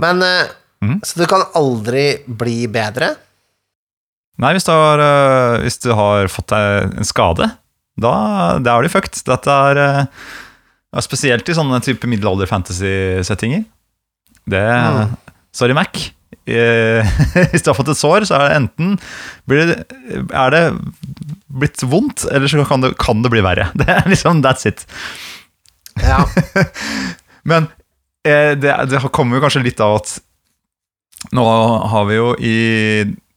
Men uh,
mm.
Så du kan aldri bli bedre?
Nei, hvis du har, øh, hvis du har fått deg en skade, da, da er du fucked. Dette er, øh, spesielt i sånne type middelalder fantasy-settinger. Det
Mm.
Sorry, Mac. Eh, hvis du har fått et sår, så er det enten blir det, er det blitt vondt, eller så kan det, kan det bli verre. Det er liksom that's it.
Ja.
Men eh, det, det kommer jo kanskje litt av at nå har vi jo i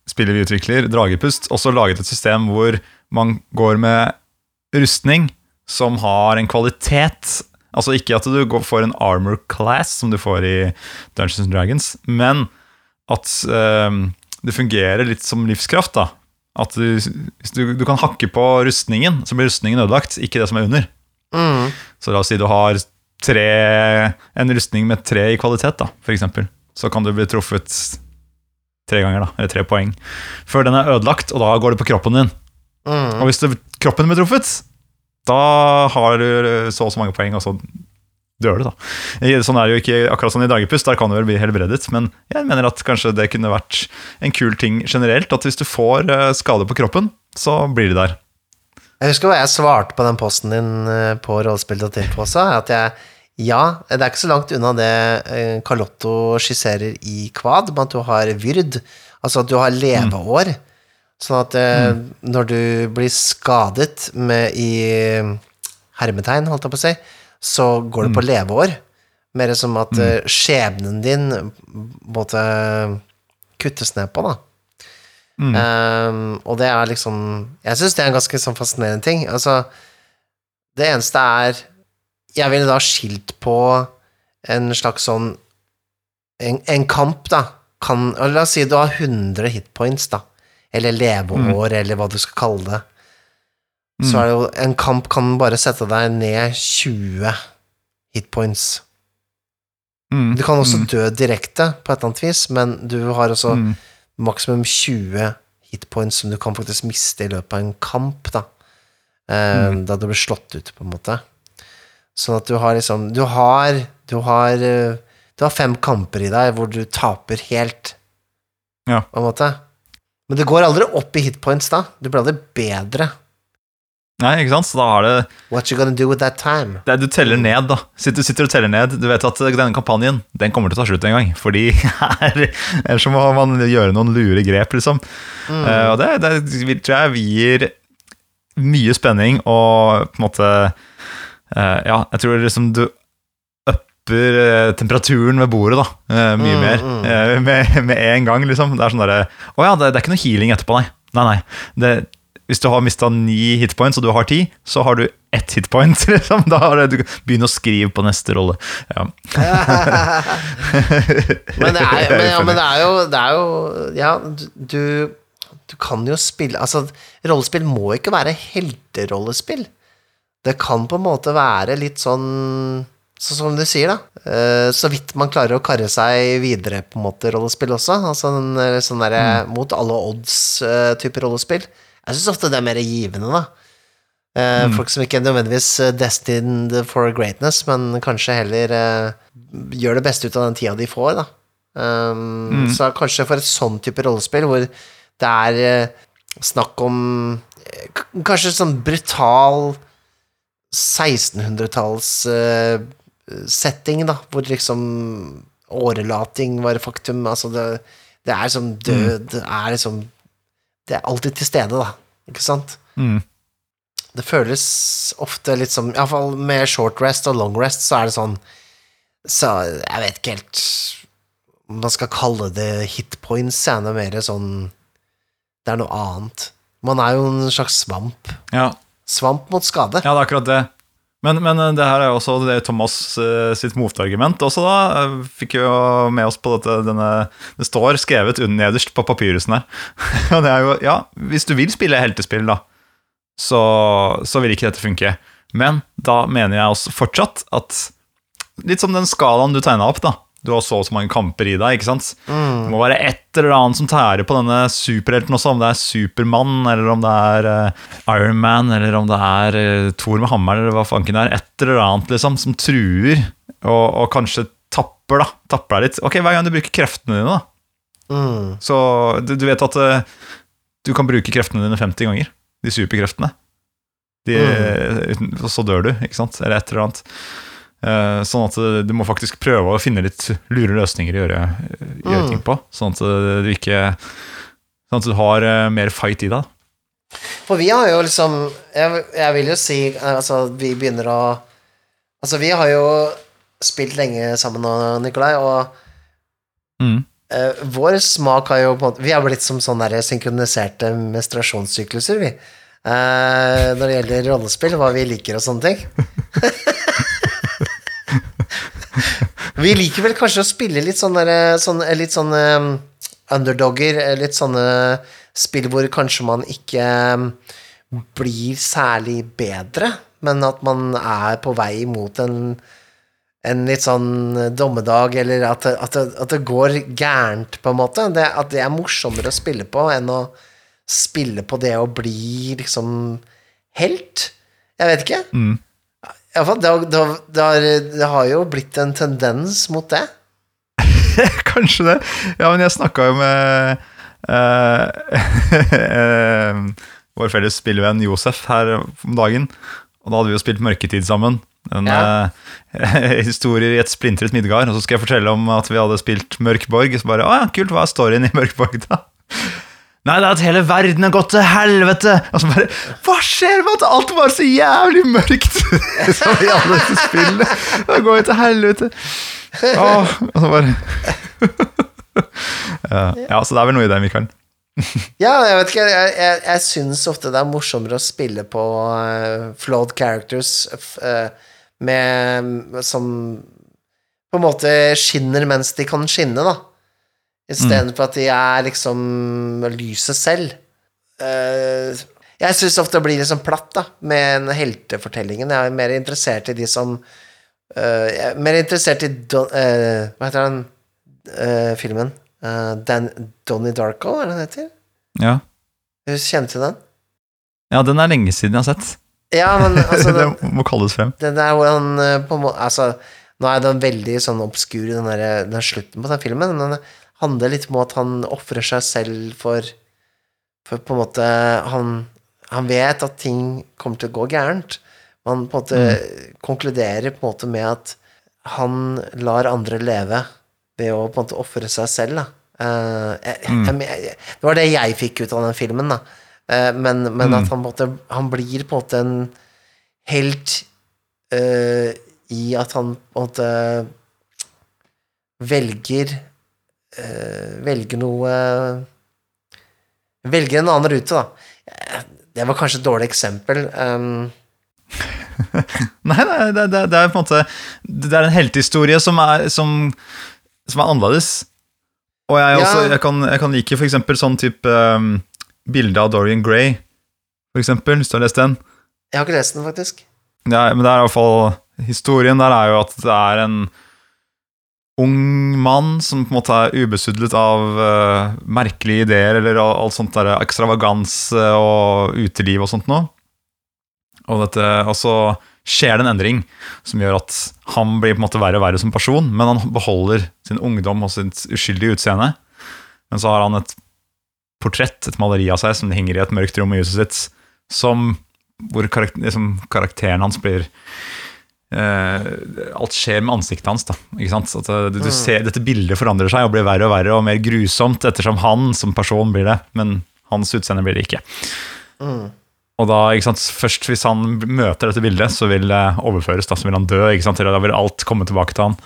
spillet vi utvikler, Dragepust, også laget et system hvor man går med rustning som har en kvalitet Altså ikke at du går for en armor class som du får i Dungeons and Dragons, men at eh, det fungerer litt som livskraft. da At du, du, du kan hakke på rustningen, så blir rustningen ødelagt, ikke det som er under.
Mm.
Så la oss si du har tre, en rustning med tre i kvalitet, da, eksempel. Så kan du bli truffet tre ganger, da, eller tre poeng, før den er ødelagt, og da går det på kroppen din.
Mm.
Og hvis det, kroppen blir truffet, da har du så og så mange poeng, og så dør du, da. Sånn er det jo ikke akkurat sånn i Dagepust, der kan du vel bli helbredet, men jeg mener at kanskje det kunne vært en kul ting generelt, at hvis du får eh, skade på kroppen, så blir det der.
Jeg husker hva jeg svarte på den posten din eh, på rollespill.info også, at jeg ja, det er ikke så langt unna det eh, Carlotto skisserer i Kvad, med at du har vyrd, altså at du har leveår. Sånn at mm. når du blir skadet med i hermetegn, holdt jeg på å si, så går det på leveår. Mer som at mm. skjebnen din måtte kuttes ned på, da. Um, og det er liksom Jeg syns det er en ganske sånn fascinerende ting. Altså, det eneste er Jeg ville da skilt på en slags sånn En, en kamp, da. Kan, la oss si du har 100 hitpoints, da. Eller leveår, eller hva du skal kalle det. Så er det jo En kamp kan bare sette deg ned 20 hitpoints.
Mm.
Du kan også dø direkte, på et eller annet vis, men du har også
Mm.
maksimum 20 hitpoints som du kan faktisk miste i løpet av en kamp, da. Eh, Da du blir slått ut, på en måte. Sånn at du har liksom Du har Du har, eh, du har fem kamper i deg hvor du taper helt,
Ja.
på en måte. Men det går aldri opp i hitpoints da. Du blir aldri bedre.
Nei, ikke sant? Så da har det
What you gonna do with that time?
Det du teller ned, da. Sitter, du sitter og teller ned. Du vet at denne kampanjen den kommer til å ta slutt en gang. Fordi her, ellers må man gjøre noen lure grep, liksom. Eh, og det, det tror jeg gir mye spenning og på en måte eh, Ja, jeg tror liksom du upper eh, temperaturen ved bordet, da. eh, mye
Mm,
mer.
mm.
eh, med, med en gang, liksom. Det er sånn derre Å ja, det, det er ikke noe healing etterpå, nei. Nei, nei. Det, hvis du har mista ni hitpoints, og du har ti, så har du ett hitpoint. Liksom. Da har du, du begynn å skrive på neste rolle. Ja.
Men det er, men, ja, men det er jo, det er jo Ja, du, du kan jo spille Altså, rollespill må ikke være helterollespill. Det kan på en måte være litt sånn Sånn som du sier, da. Eh, Så vidt man klarer å karre seg videre, på en måte, rollespill også. Altså en eh, sånn derre mot alle odds-type rollespill. Jeg syns ofte det er mer givende, da. Mm. Folk som ikke er nødvendigvis eh, destined for greatness, men kanskje heller eh, gjør det beste ut av den tida de får, da. Um, Så kanskje for et sånn type rollespill, hvor det er eh, snakk om eh, Kanskje sånn brutal 1600-talls uh, setting, da, hvor liksom årelating var faktum. Altså, det, det er som død Det er liksom Det er alltid til stede, da. Ikke sant?
Mm.
Det føles ofte litt som Iallfall med short rest og long rest, så er det sånn Så jeg vet ikke helt om man skal kalle det hit points, er det mer sånn Det er noe annet. Man er jo en slags svamp.
Ja.
Svamp mot skade.
Ja, det er akkurat det. Men, men eh, det her er jo også det Thomas eh, sitt motargument også, da. Eh, Fikk jo med oss på dette denne Det står skrevet nederst på papyrusen her. Og det er jo Ja, hvis du vil spille heltespill, da, så, så vil ikke dette funke. Men da mener jeg også fortsatt at Litt som den skalaen du tegna opp, da. Du har så og så mange kamper i deg, ikke sant? Det må være et eller annet som tærer på denne superhelten også, om det er Supermann, eller om det er uh, Iron Man, eller om det er uh, Thor med hammeren, eller hva fanken det er. Et eller annet, liksom, som truer, og, og kanskje tapper, da. Tapper deg litt. Ok, hver gang du bruker kreftene dine, da.
Mm.
Så du, du vet at uh, du kan bruke kreftene dine 50 ganger. De superkreftene. De, uten- Og så dør du, ikke sant? Eller et eller annet. Eh, sånn at du må faktisk prøve å finne litt lure løsninger å gjøre, eh, gjøre
Mm.
ting på. Sånn at du ikke Sånn at du har eh, mer fight i deg.
For vi har jo liksom Jeg, jeg vil jo si Altså, vi begynner å Altså, vi har jo spilt lenge sammen nå, Nikolai, og
Mm.
uh, vår smak har jo på en måte Vi har blitt som sånne der synkroniserte menstruasjonssykluser, vi. Uh, når det gjelder rollespill, hva vi liker og sånne ting. vi liker vel kanskje å spille litt sånn derre sånn, litt sånn eh, underdogger, eh, litt sånne spill hvor kanskje man ikke eh, blir særlig bedre, men at man er på vei mot en en litt sånn dommedag, eller at at at det går gærent, på en måte. Det, at det er morsommere å spille på enn å spille på det å bli liksom helt. Jeg vet ikke.
Mm.
I hvert fall, det, har- det, det, det har jo blitt en tendens mot det.
Kanskje det. Ja, men jeg snakka jo med eh, eh, vår felles spillevenn Josef her om dagen. Og da hadde vi jo spilt Mørketid sammen. En
Ja.
uh, historie i et splintret Midgard. Og så skal jeg fortelle om at vi hadde spilt Mørkborg. Så bare, å ja, kult, hva er storyen i Mørkborg da? Nei, det er at hele verden har gått til helvete! Og så bare, hva skjer med at alt var så jævlig mørkt? Som i alle disse spillene. Det går jo til helvete. Åh, og så bare ja, så det er vel noe i det, Mikael.
Ja, jeg vet ikke, jeg, jeg, jeg syns ofte det er morsommere å spille på uh, flawed characters eh, med Som på en måte skinner mens de kan skinne, da. Istedenfor at de er liksom lyset selv. Eh, jeg syns ofte det blir liksom platt, da, med en heltefortellingen. Jeg er mer interessert i de som eh, Jeg er mer interessert i Don, eh, Hva heter den filmen? Dan, Donnie Darko, er det den heter?
Ja.
Du kjenner til den?
ja, den er lenge siden jeg har sett.
Ja, men altså
det må kalles frem.
den der hvor han på en måte Altså, nå er den veldig sånn obskur, den, der, den slutten på den filmen, men den handler litt om at han ofrer seg selv for For på en måte Han, han vet at ting kommer til å gå gærent. Han på en måte konkluderer på en måte med at han lar andre leve ved å på en måte ofre seg selv, da. Uh, jeg, jeg, jeg, det var det jeg fikk ut av den filmen, da. Uh, men men at han på en måte Han blir på en måte en helt uh, i at han på en måte velger eh, Velger noe Velge en annen rute, da. Det var kanskje et dårlig eksempel. Um,
Nei, nei det, det, det er på en måte Det er en heltehistorie som er, som, som er annerledes. Og jeg,
Ja.
jeg, kan, jeg kan like for eksempel sånn type um, bilde av Dorian Gray, for eksempel, hvis du har lest den.
jeg har ikke lest den, faktisk.
Ja, men det er i hvert fall Historien der er jo at det er en ung mann som på en måte er ubesudlet av uh, merkelige ideer eller alt sånt der ekstravaganse og uteliv og sånt noe. Og, dette, og så skjer det en endring som gjør at han blir på en måte verre og verre som person, men han beholder sin ungdom og sitt uskyldige utseende. Men så har han et portrett, et maleri av seg, som henger i et mørkt rom i huset sitt, som, hvor karakter, liksom, karakteren hans blir eh, Alt skjer med ansiktet hans. da, ikke sant? At eh, du, du ser, Dette bildet forandrer seg og blir verre og verre og mer grusomt ettersom han som person blir det, men hans utseende blir det ikke. Og da, ikke sant, først hvis han møter dette bildet, så vil det overføres. Da så vil han dø, ikke sant, da vil alt komme tilbake til han.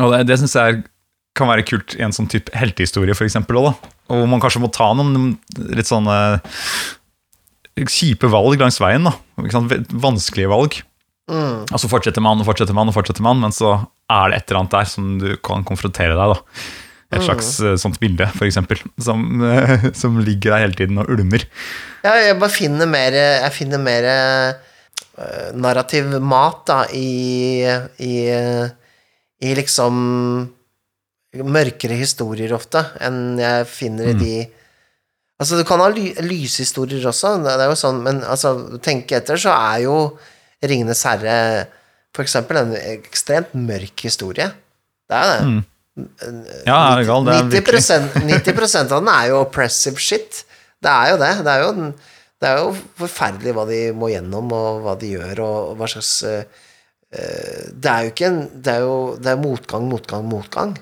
Og det, det syns jeg kan være kult i en sånn type heltehistorie, for eksempel, også, da. Og hvor man kanskje må ta noen litt sånne kjipe valg langs veien. da, Vanskelige valg.
Mm.
Og så fortsetter man og fortsetter man, og fortsetter man, men så er det et eller annet der som du kan konfrontere deg. da. Et slags mm. sånt bilde, eksempel, som, eh, som ligger der hele tiden og ulmer.
Ja, jeg bare finner mer Jeg finner mer uh, narrativ mat, da, i, i I liksom mørkere historier ofte enn jeg finner i de Altså, du kan ha ly lyshistorier også, det er jo sånn, men altså, tenk etter, så er jo Ringenes herre for eksempel en ekstremt mørk historie. Det er det.
Ja, er det gal, det er
90, 90 av den er jo oppressive shit. Det er jo det. Det er jo, det er jo forferdelig hva de må gjennom, og hva de gjør, og hva slags eh, Det er jo ikke en Det er jo det er motgang, motgang, motgang.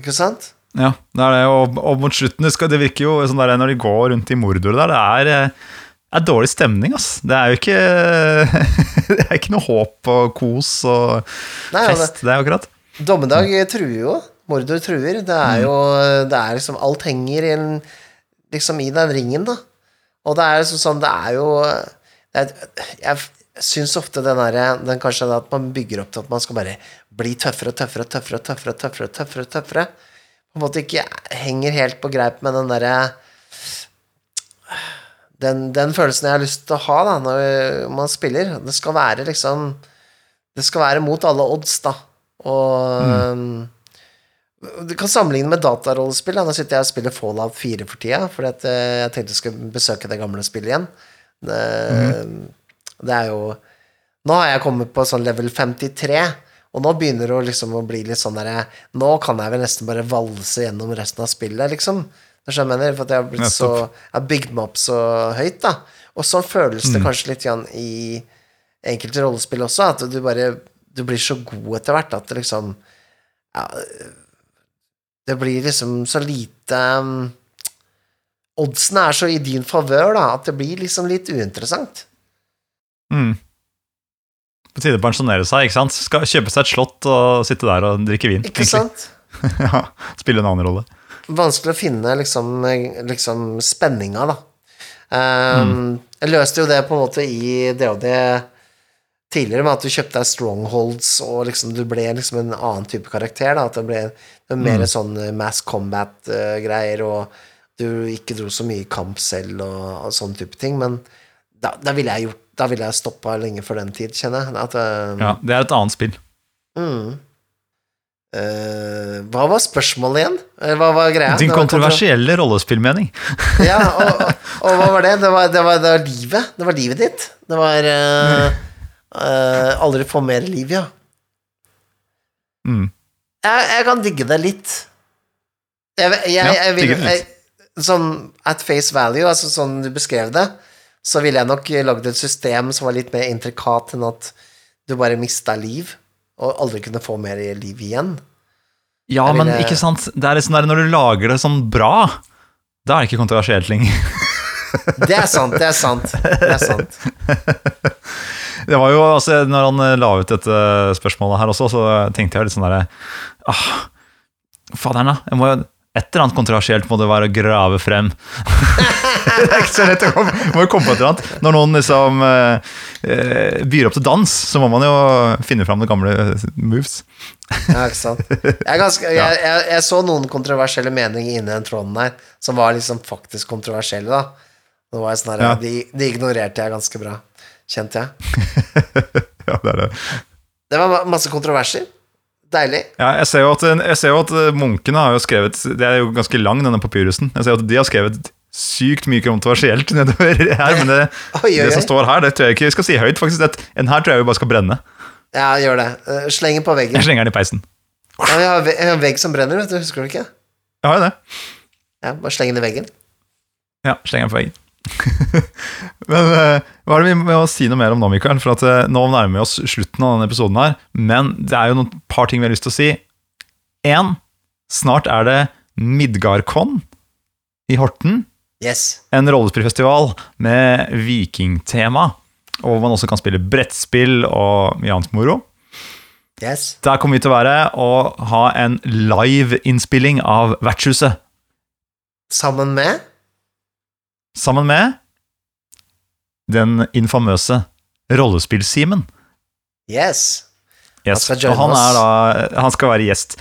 Ikke sant?
Ja, det er det, og, og mot slutten skal, det virker jo sånn der når de går rundt i Mordor der, det er, eh, er dårlig stemning, ass. Det er jo ikke Det er ikke noe håp og kos og
Nei,
fest, det er akkurat.
Dommedag truer jo. Mordor truer. Det er jo Det er liksom Alt henger i en, liksom i den ringen, da. Og det er liksom sånn Det er jo det er, Jeg syns ofte den derre den Kanskje at man bygger opp til at man skal bare bli tøffere og tøffere og tøffere og tøffere. og tøffere, tøffere, tøffere, tøffere. På en måte ikke henger helt på greip med den derre den, den følelsen jeg har lyst til å ha da når man spiller. Det skal være liksom Det skal være mot alle odds, da. Og um, Du kan sammenligne med datarollespill. da. Nå sitter jeg og spiller Fallout 4 for tida, fordi at eh, jeg tenkte jeg skulle besøke det gamle spillet igjen. Det, det er jo Nå har jeg kommet på sånn level 53, og nå begynner det liksom å bli litt sånn derre Nå kan jeg vel nesten bare valse gjennom resten av spillet, liksom. Det jeg mener, for jeg har så Jeg har bygd meg opp så høyt, da. Og sånn føles det kanskje litt grann i enkelte rollespill også, at du bare Du blir så god etter hvert at det liksom ja, Det blir liksom så lite um, Oddsene er så i din favør, da, at det blir liksom litt uinteressant.
Mm. På tide å pensjonere seg, ikke sant? Skal kjøpe seg et slott og sitte der og drikke vin.
Ikke sant?
ja, spille en annen rolle.
Vanskelig å finne liksom, liksom spenninga, da. Um, Jeg løste jo det på en måte i DOD tidligere, med at du kjøpte deg strongholds, og liksom du ble liksom en annen type karakter. da, At det ble det mer sånn mass combat-greier, og du ikke dro så mye kamp selv, og, og sånn type ting. Men da, da ville jeg gjort da ville jeg stoppa lenge før den tid, kjenner jeg. At, uh,
Ja, Det er et annet spill.
mm. Uh, hva var spørsmålet igjen? Eh, Hva var greia?
Din kontroversielle rollespillmening.
ja, og, og hva var det? Det var, det, var, det var livet. Det var livet ditt. Det var uh, uh, Aldri få mer liv, ja.
Mm.
Jeg, jeg kan digge det litt. Jeg, jeg, jeg,
Ja,
vil jeg, Sånn at face value, altså sånn du beskrev det, så ville jeg nok lagd et system som var litt mer intrikat enn at du bare mista liv, og aldri kunne få mer liv igjen.
Ja,
ville...
men ikke sant Det er sånn der Når du lager det sånn bra, da er det ikke kontroversielt lenger.
Det er sant, det er sant. Det er sant.
Det var jo, altså, når han eh, la ut dette spørsmålet her også, så tenkte jeg litt sånn derre ah, Faderen, da. Jeg må jo et eller annet kontroversielt må det være å grave frem. det er ikke så lett å komme, må jo komme på et eller annet. Når noen liksom eh, eh, byr opp til dans, så må man jo finne fram de gamle moves.
Ja, ikke sant. Jeg, ganske, jeg, jeg, jeg så noen kontroversielle meninger inni den tråden der, som var liksom faktisk kontroversielle, da. Det var jeg sånn her,
Ja.
de, de ignorerte jeg ganske bra, kjente jeg.
ja, det er det.
Det var masse kontroverser. Deilig.
Ja, jeg ser jo at, ser jo at eh, munkene har jo skrevet Det er jo ganske lang, denne papyrusen. Jeg ser jo at de har skrevet sykt mye kontroversielt nedover her, men det,
Oi, oi,
det som står her, det tror jeg ikke vi skal si høyt. faktisk. Det, en her tror jeg vi bare skal brenne.
Ja, gjør det. Eh, Sleng den på veggen.
Jeg slenger den i peisen.
Ja, vi har en vegg som brenner, vet du. Husker du ikke?
Jeg har jo det.
Ja, Bare sleng den i veggen.
Ja, slenger den på veggen. men eh, hva er det vi må si noe mer om nå, Mikael? For at eh, nå nærmer vi oss slutten av denne episoden her. Men det er jo noen par ting vi har lyst til å si. Én, snart er det Midgardkon i Horten.
Yes.
En rollespillfestival med vikingtema. Og hvor man også kan spille brettspill og mye annet moro.
Yes.
Der kommer vi til å være og ha en live-innspilling av Vertshuset.
Sammen med
Sammen med den infamøse Rollespill-Simen.
Yes.
Yes.
Han skal
han, er da, han skal være gjest.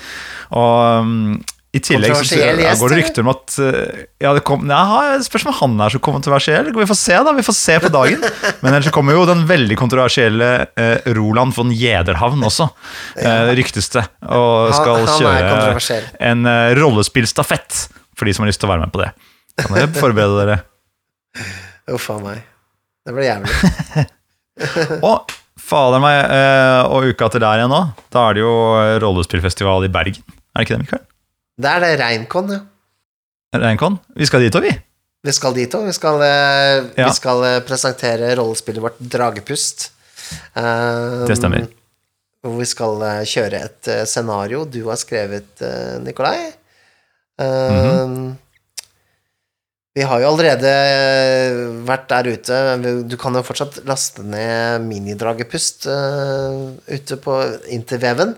Og um, i tillegg så
gjest,
går det rykter om at uh, Ja, det kom, ja, spørs om han er så kontroversiell. Vi får se, da. Vi får se på dagen. Men ellers kommer jo den veldig kontroversielle eh, Roland von Jederhavn også, eh, ryktes det. Og skal
han han
kjøre en eh, rollespillstafett for de som har lyst til å være med på det. Kan dere forberede dere?
Uff a meg. Det ble jævlig.
Og fader meg, uh, og uka til der igjen nå, da er det jo rollespillfestival i Bergen. Er det ikke det, Mikael?
Det er det Reinkon, ja.
Reinkon? Vi skal dit òg, vi.
Vi skal dit òg. Vi, eh,
Ja.
vi skal eh, presentere rollespillet vårt Dragepust. Um,
Det stemmer.
Hvor vi skal eh, kjøre et eh, scenario du har skrevet, Nikolai. Um, mm
Mhm.
Vi har jo allerede eh, vært der ute. Du kan jo fortsatt laste ned minidragepust uh, ute på interveven.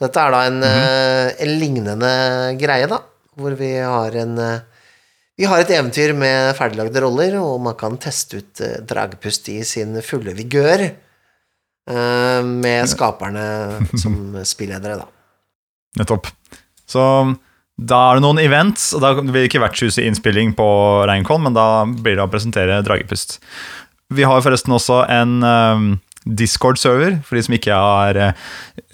Dette er da en, eh, en lignende greie, da, hvor vi har en uh, vi har et eventyr med ferdiglagde roller, og man kan teste ut dragepust i sin fulle vigør. med skaperne som spilledere, da.
Nettopp. Så da er det noen events, og da blir det ikke vertshuset innspilling på Reinkon, men da blir det å presentere Dragepust. Vi har forresten også en um, Discord-server. For de som ikke har uh,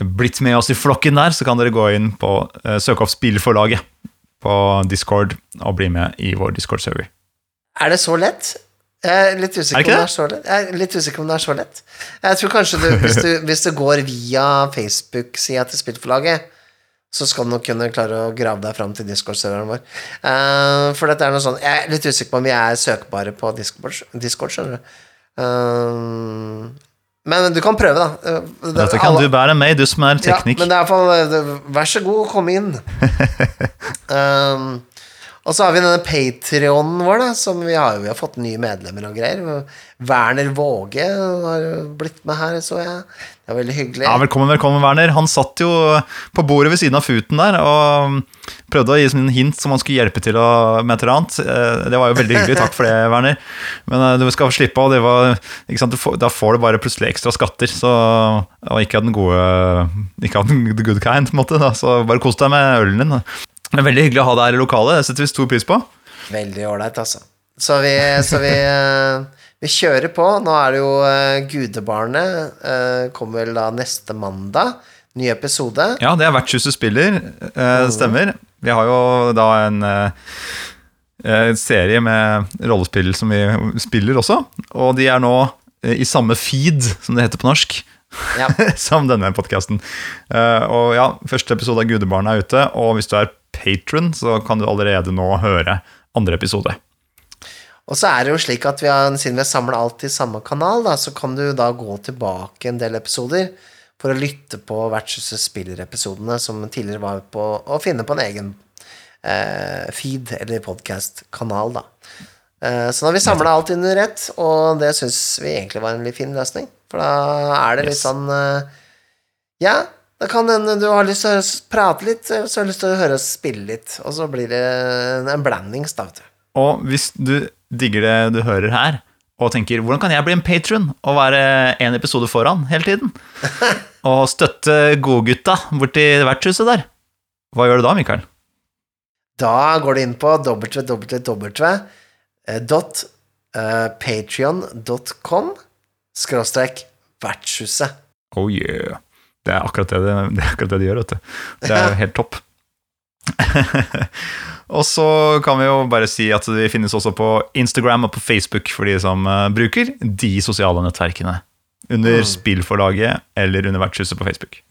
blitt med oss i flokken der, så kan dere gå inn på uh, søke opp Spillforlaget på Discord og bli med i vår Discord-server.
Er det så lett? Jeg er litt usikker,
Er det
om det er. Jeg er litt usikker om det er så lett. Jeg tror kanskje du, hvis, du, hvis du går via Facebook-sida til spillforlaget, så skal du nok kunne klare å grave deg fram til Discord-serveren vår. Uh, for dette er noe sånn Jeg er litt usikker på om vi er søkbare på Discord, Discord skjønner du. Uh, men du kan prøve, da. Eh,
Dette kan
alle-
du bære med, du som er teknikk.
ja, men det er i hvert fall Vær så god, kom inn. og så har vi denne Patrionen vår, da, som vi har, vi har fått nye medlemmer og greier. Werner Våge har blitt med her, så jeg. Det var veldig hyggelig.
Ja, Velkommen, velkommen, Werner. Han satt jo på bordet ved siden av Futen der og prøvde å gi en hint som han skulle hjelpe til med et eller annet. Eh, Det var jo veldig hyggelig. Takk for det, Werner. Men eh, du skal slippe av. Det var, sant? Da får du bare plutselig ekstra skatter. Så, og ikke av den gode Ikke av den the good kind, på en måte. Da. Så bare kos deg med ølen din. Da. Er veldig hyggelig å ha deg her i lokalet. Det setter vi stor pris på.
Veldig ålreit, altså. Så vi, så vi, eh, vi kjører på. Nå er det jo uh, Gudebarnet. Uh, Kommer vel da neste mandag. Ny episode.
Ja, det er Vertshuset spiller. Uh, stemmer. Vi har jo da en serie med rollespill som vi spiller også. Og de er nå i samme feed, som det heter på norsk,
Ja.
som denne podkasten. og ja, første episode av Gudebarnet er ute, og hvis du er patron, så kan du allerede nå høre andre episode.
Og så er det jo slik at vi har, siden vi har samla alt i samme kanal, da, så kan du da gå tilbake en del episoder for å lytte på Vertshuset spiller-episodene som tidligere var på å finne på en egen eh, feed eller podcast-kanal, da. Eh, så nå har vi samla alt under ett, og det syns vi egentlig var en litt fin løsning. For da er det litt
Yes.
sånn eh, Ja, da kan hende du har lyst til å prate litt, så har du lyst til å høre oss spille litt, og så blir det en blandings, da, vet du.
Og hvis du digger det du hører her, og tenker 'hvordan kan jeg bli en patron' og være en episode foran hele tiden? Og støtte godgutta borti vertshuset der. Hva gjør du da, Mikael?
Da går du inn på www.patrion.com skråstrek vertshuset.
Oh yeah. Det er akkurat det det, det, er akkurat det de gjør, vet du. Det er jo helt topp. Og så kan vi jo bare si at vi finnes også på Instagram og på Facebook for de som eh, bruker de sosiale nettverkene. Under spillforlaget eller under vertshuset på Facebook.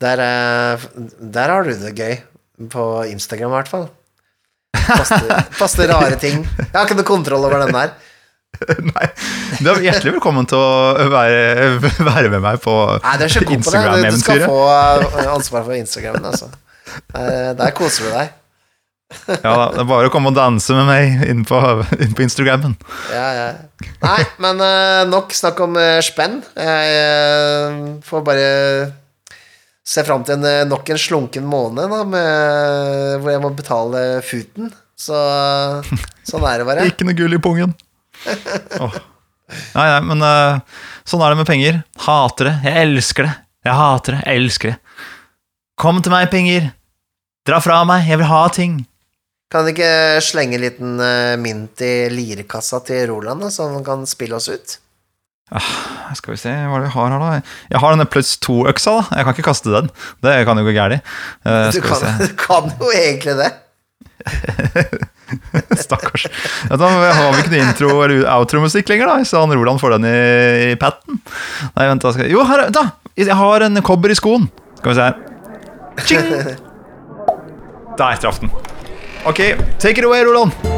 Der, eh, der har du det gøy. På Instagram, i hvert fall. Poster, poster rare ting. Jeg har ikke noe kontroll over den der.
Nei, Du er hjertelig velkommen til å være, være med meg på
Nei, du. Du, skal få eh, ansvar for Instagram. altså. Der, Der koser du deg.
Ja, da, det er bare å komme og danse med meg inn på, inn på Instagrammen.
Ja, ja. Nei, men eh, nok snakk om eh, spenn. Jeg eh, får bare se fram til en, nok en slunken måned da, med, hvor jeg må betale futen. Så sånn er det bare.
Ikke noe gull i pungen. oh. Nei, nei, men sånn er det med penger. Hater det. Jeg elsker det. Jeg hater det. Jeg elsker det. Kom til meg, penger. Dra fra meg. Jeg vil ha ting.
Kan du ikke slenge en liten eh, mynt i lirekassa til Roland, da, så han kan spille oss ut?
Skal vi se hva er det jeg har her, da. Jeg har denne pluss to-øksa. da Jeg kan ikke kaste den. Det kan jo gå galt. Uh,
Du kan, du kan jo egentlig det.
Stakkars. Da har vi ikke noe intro- eller outro-musikk lenger, da, så han Roland får den i, i patten. Nei, vent, da skal jeg Jo, her, da! Jeg har en kobber i skoen. Skal vi se her. Ching! Der traff den. Ok, take it away, Roland.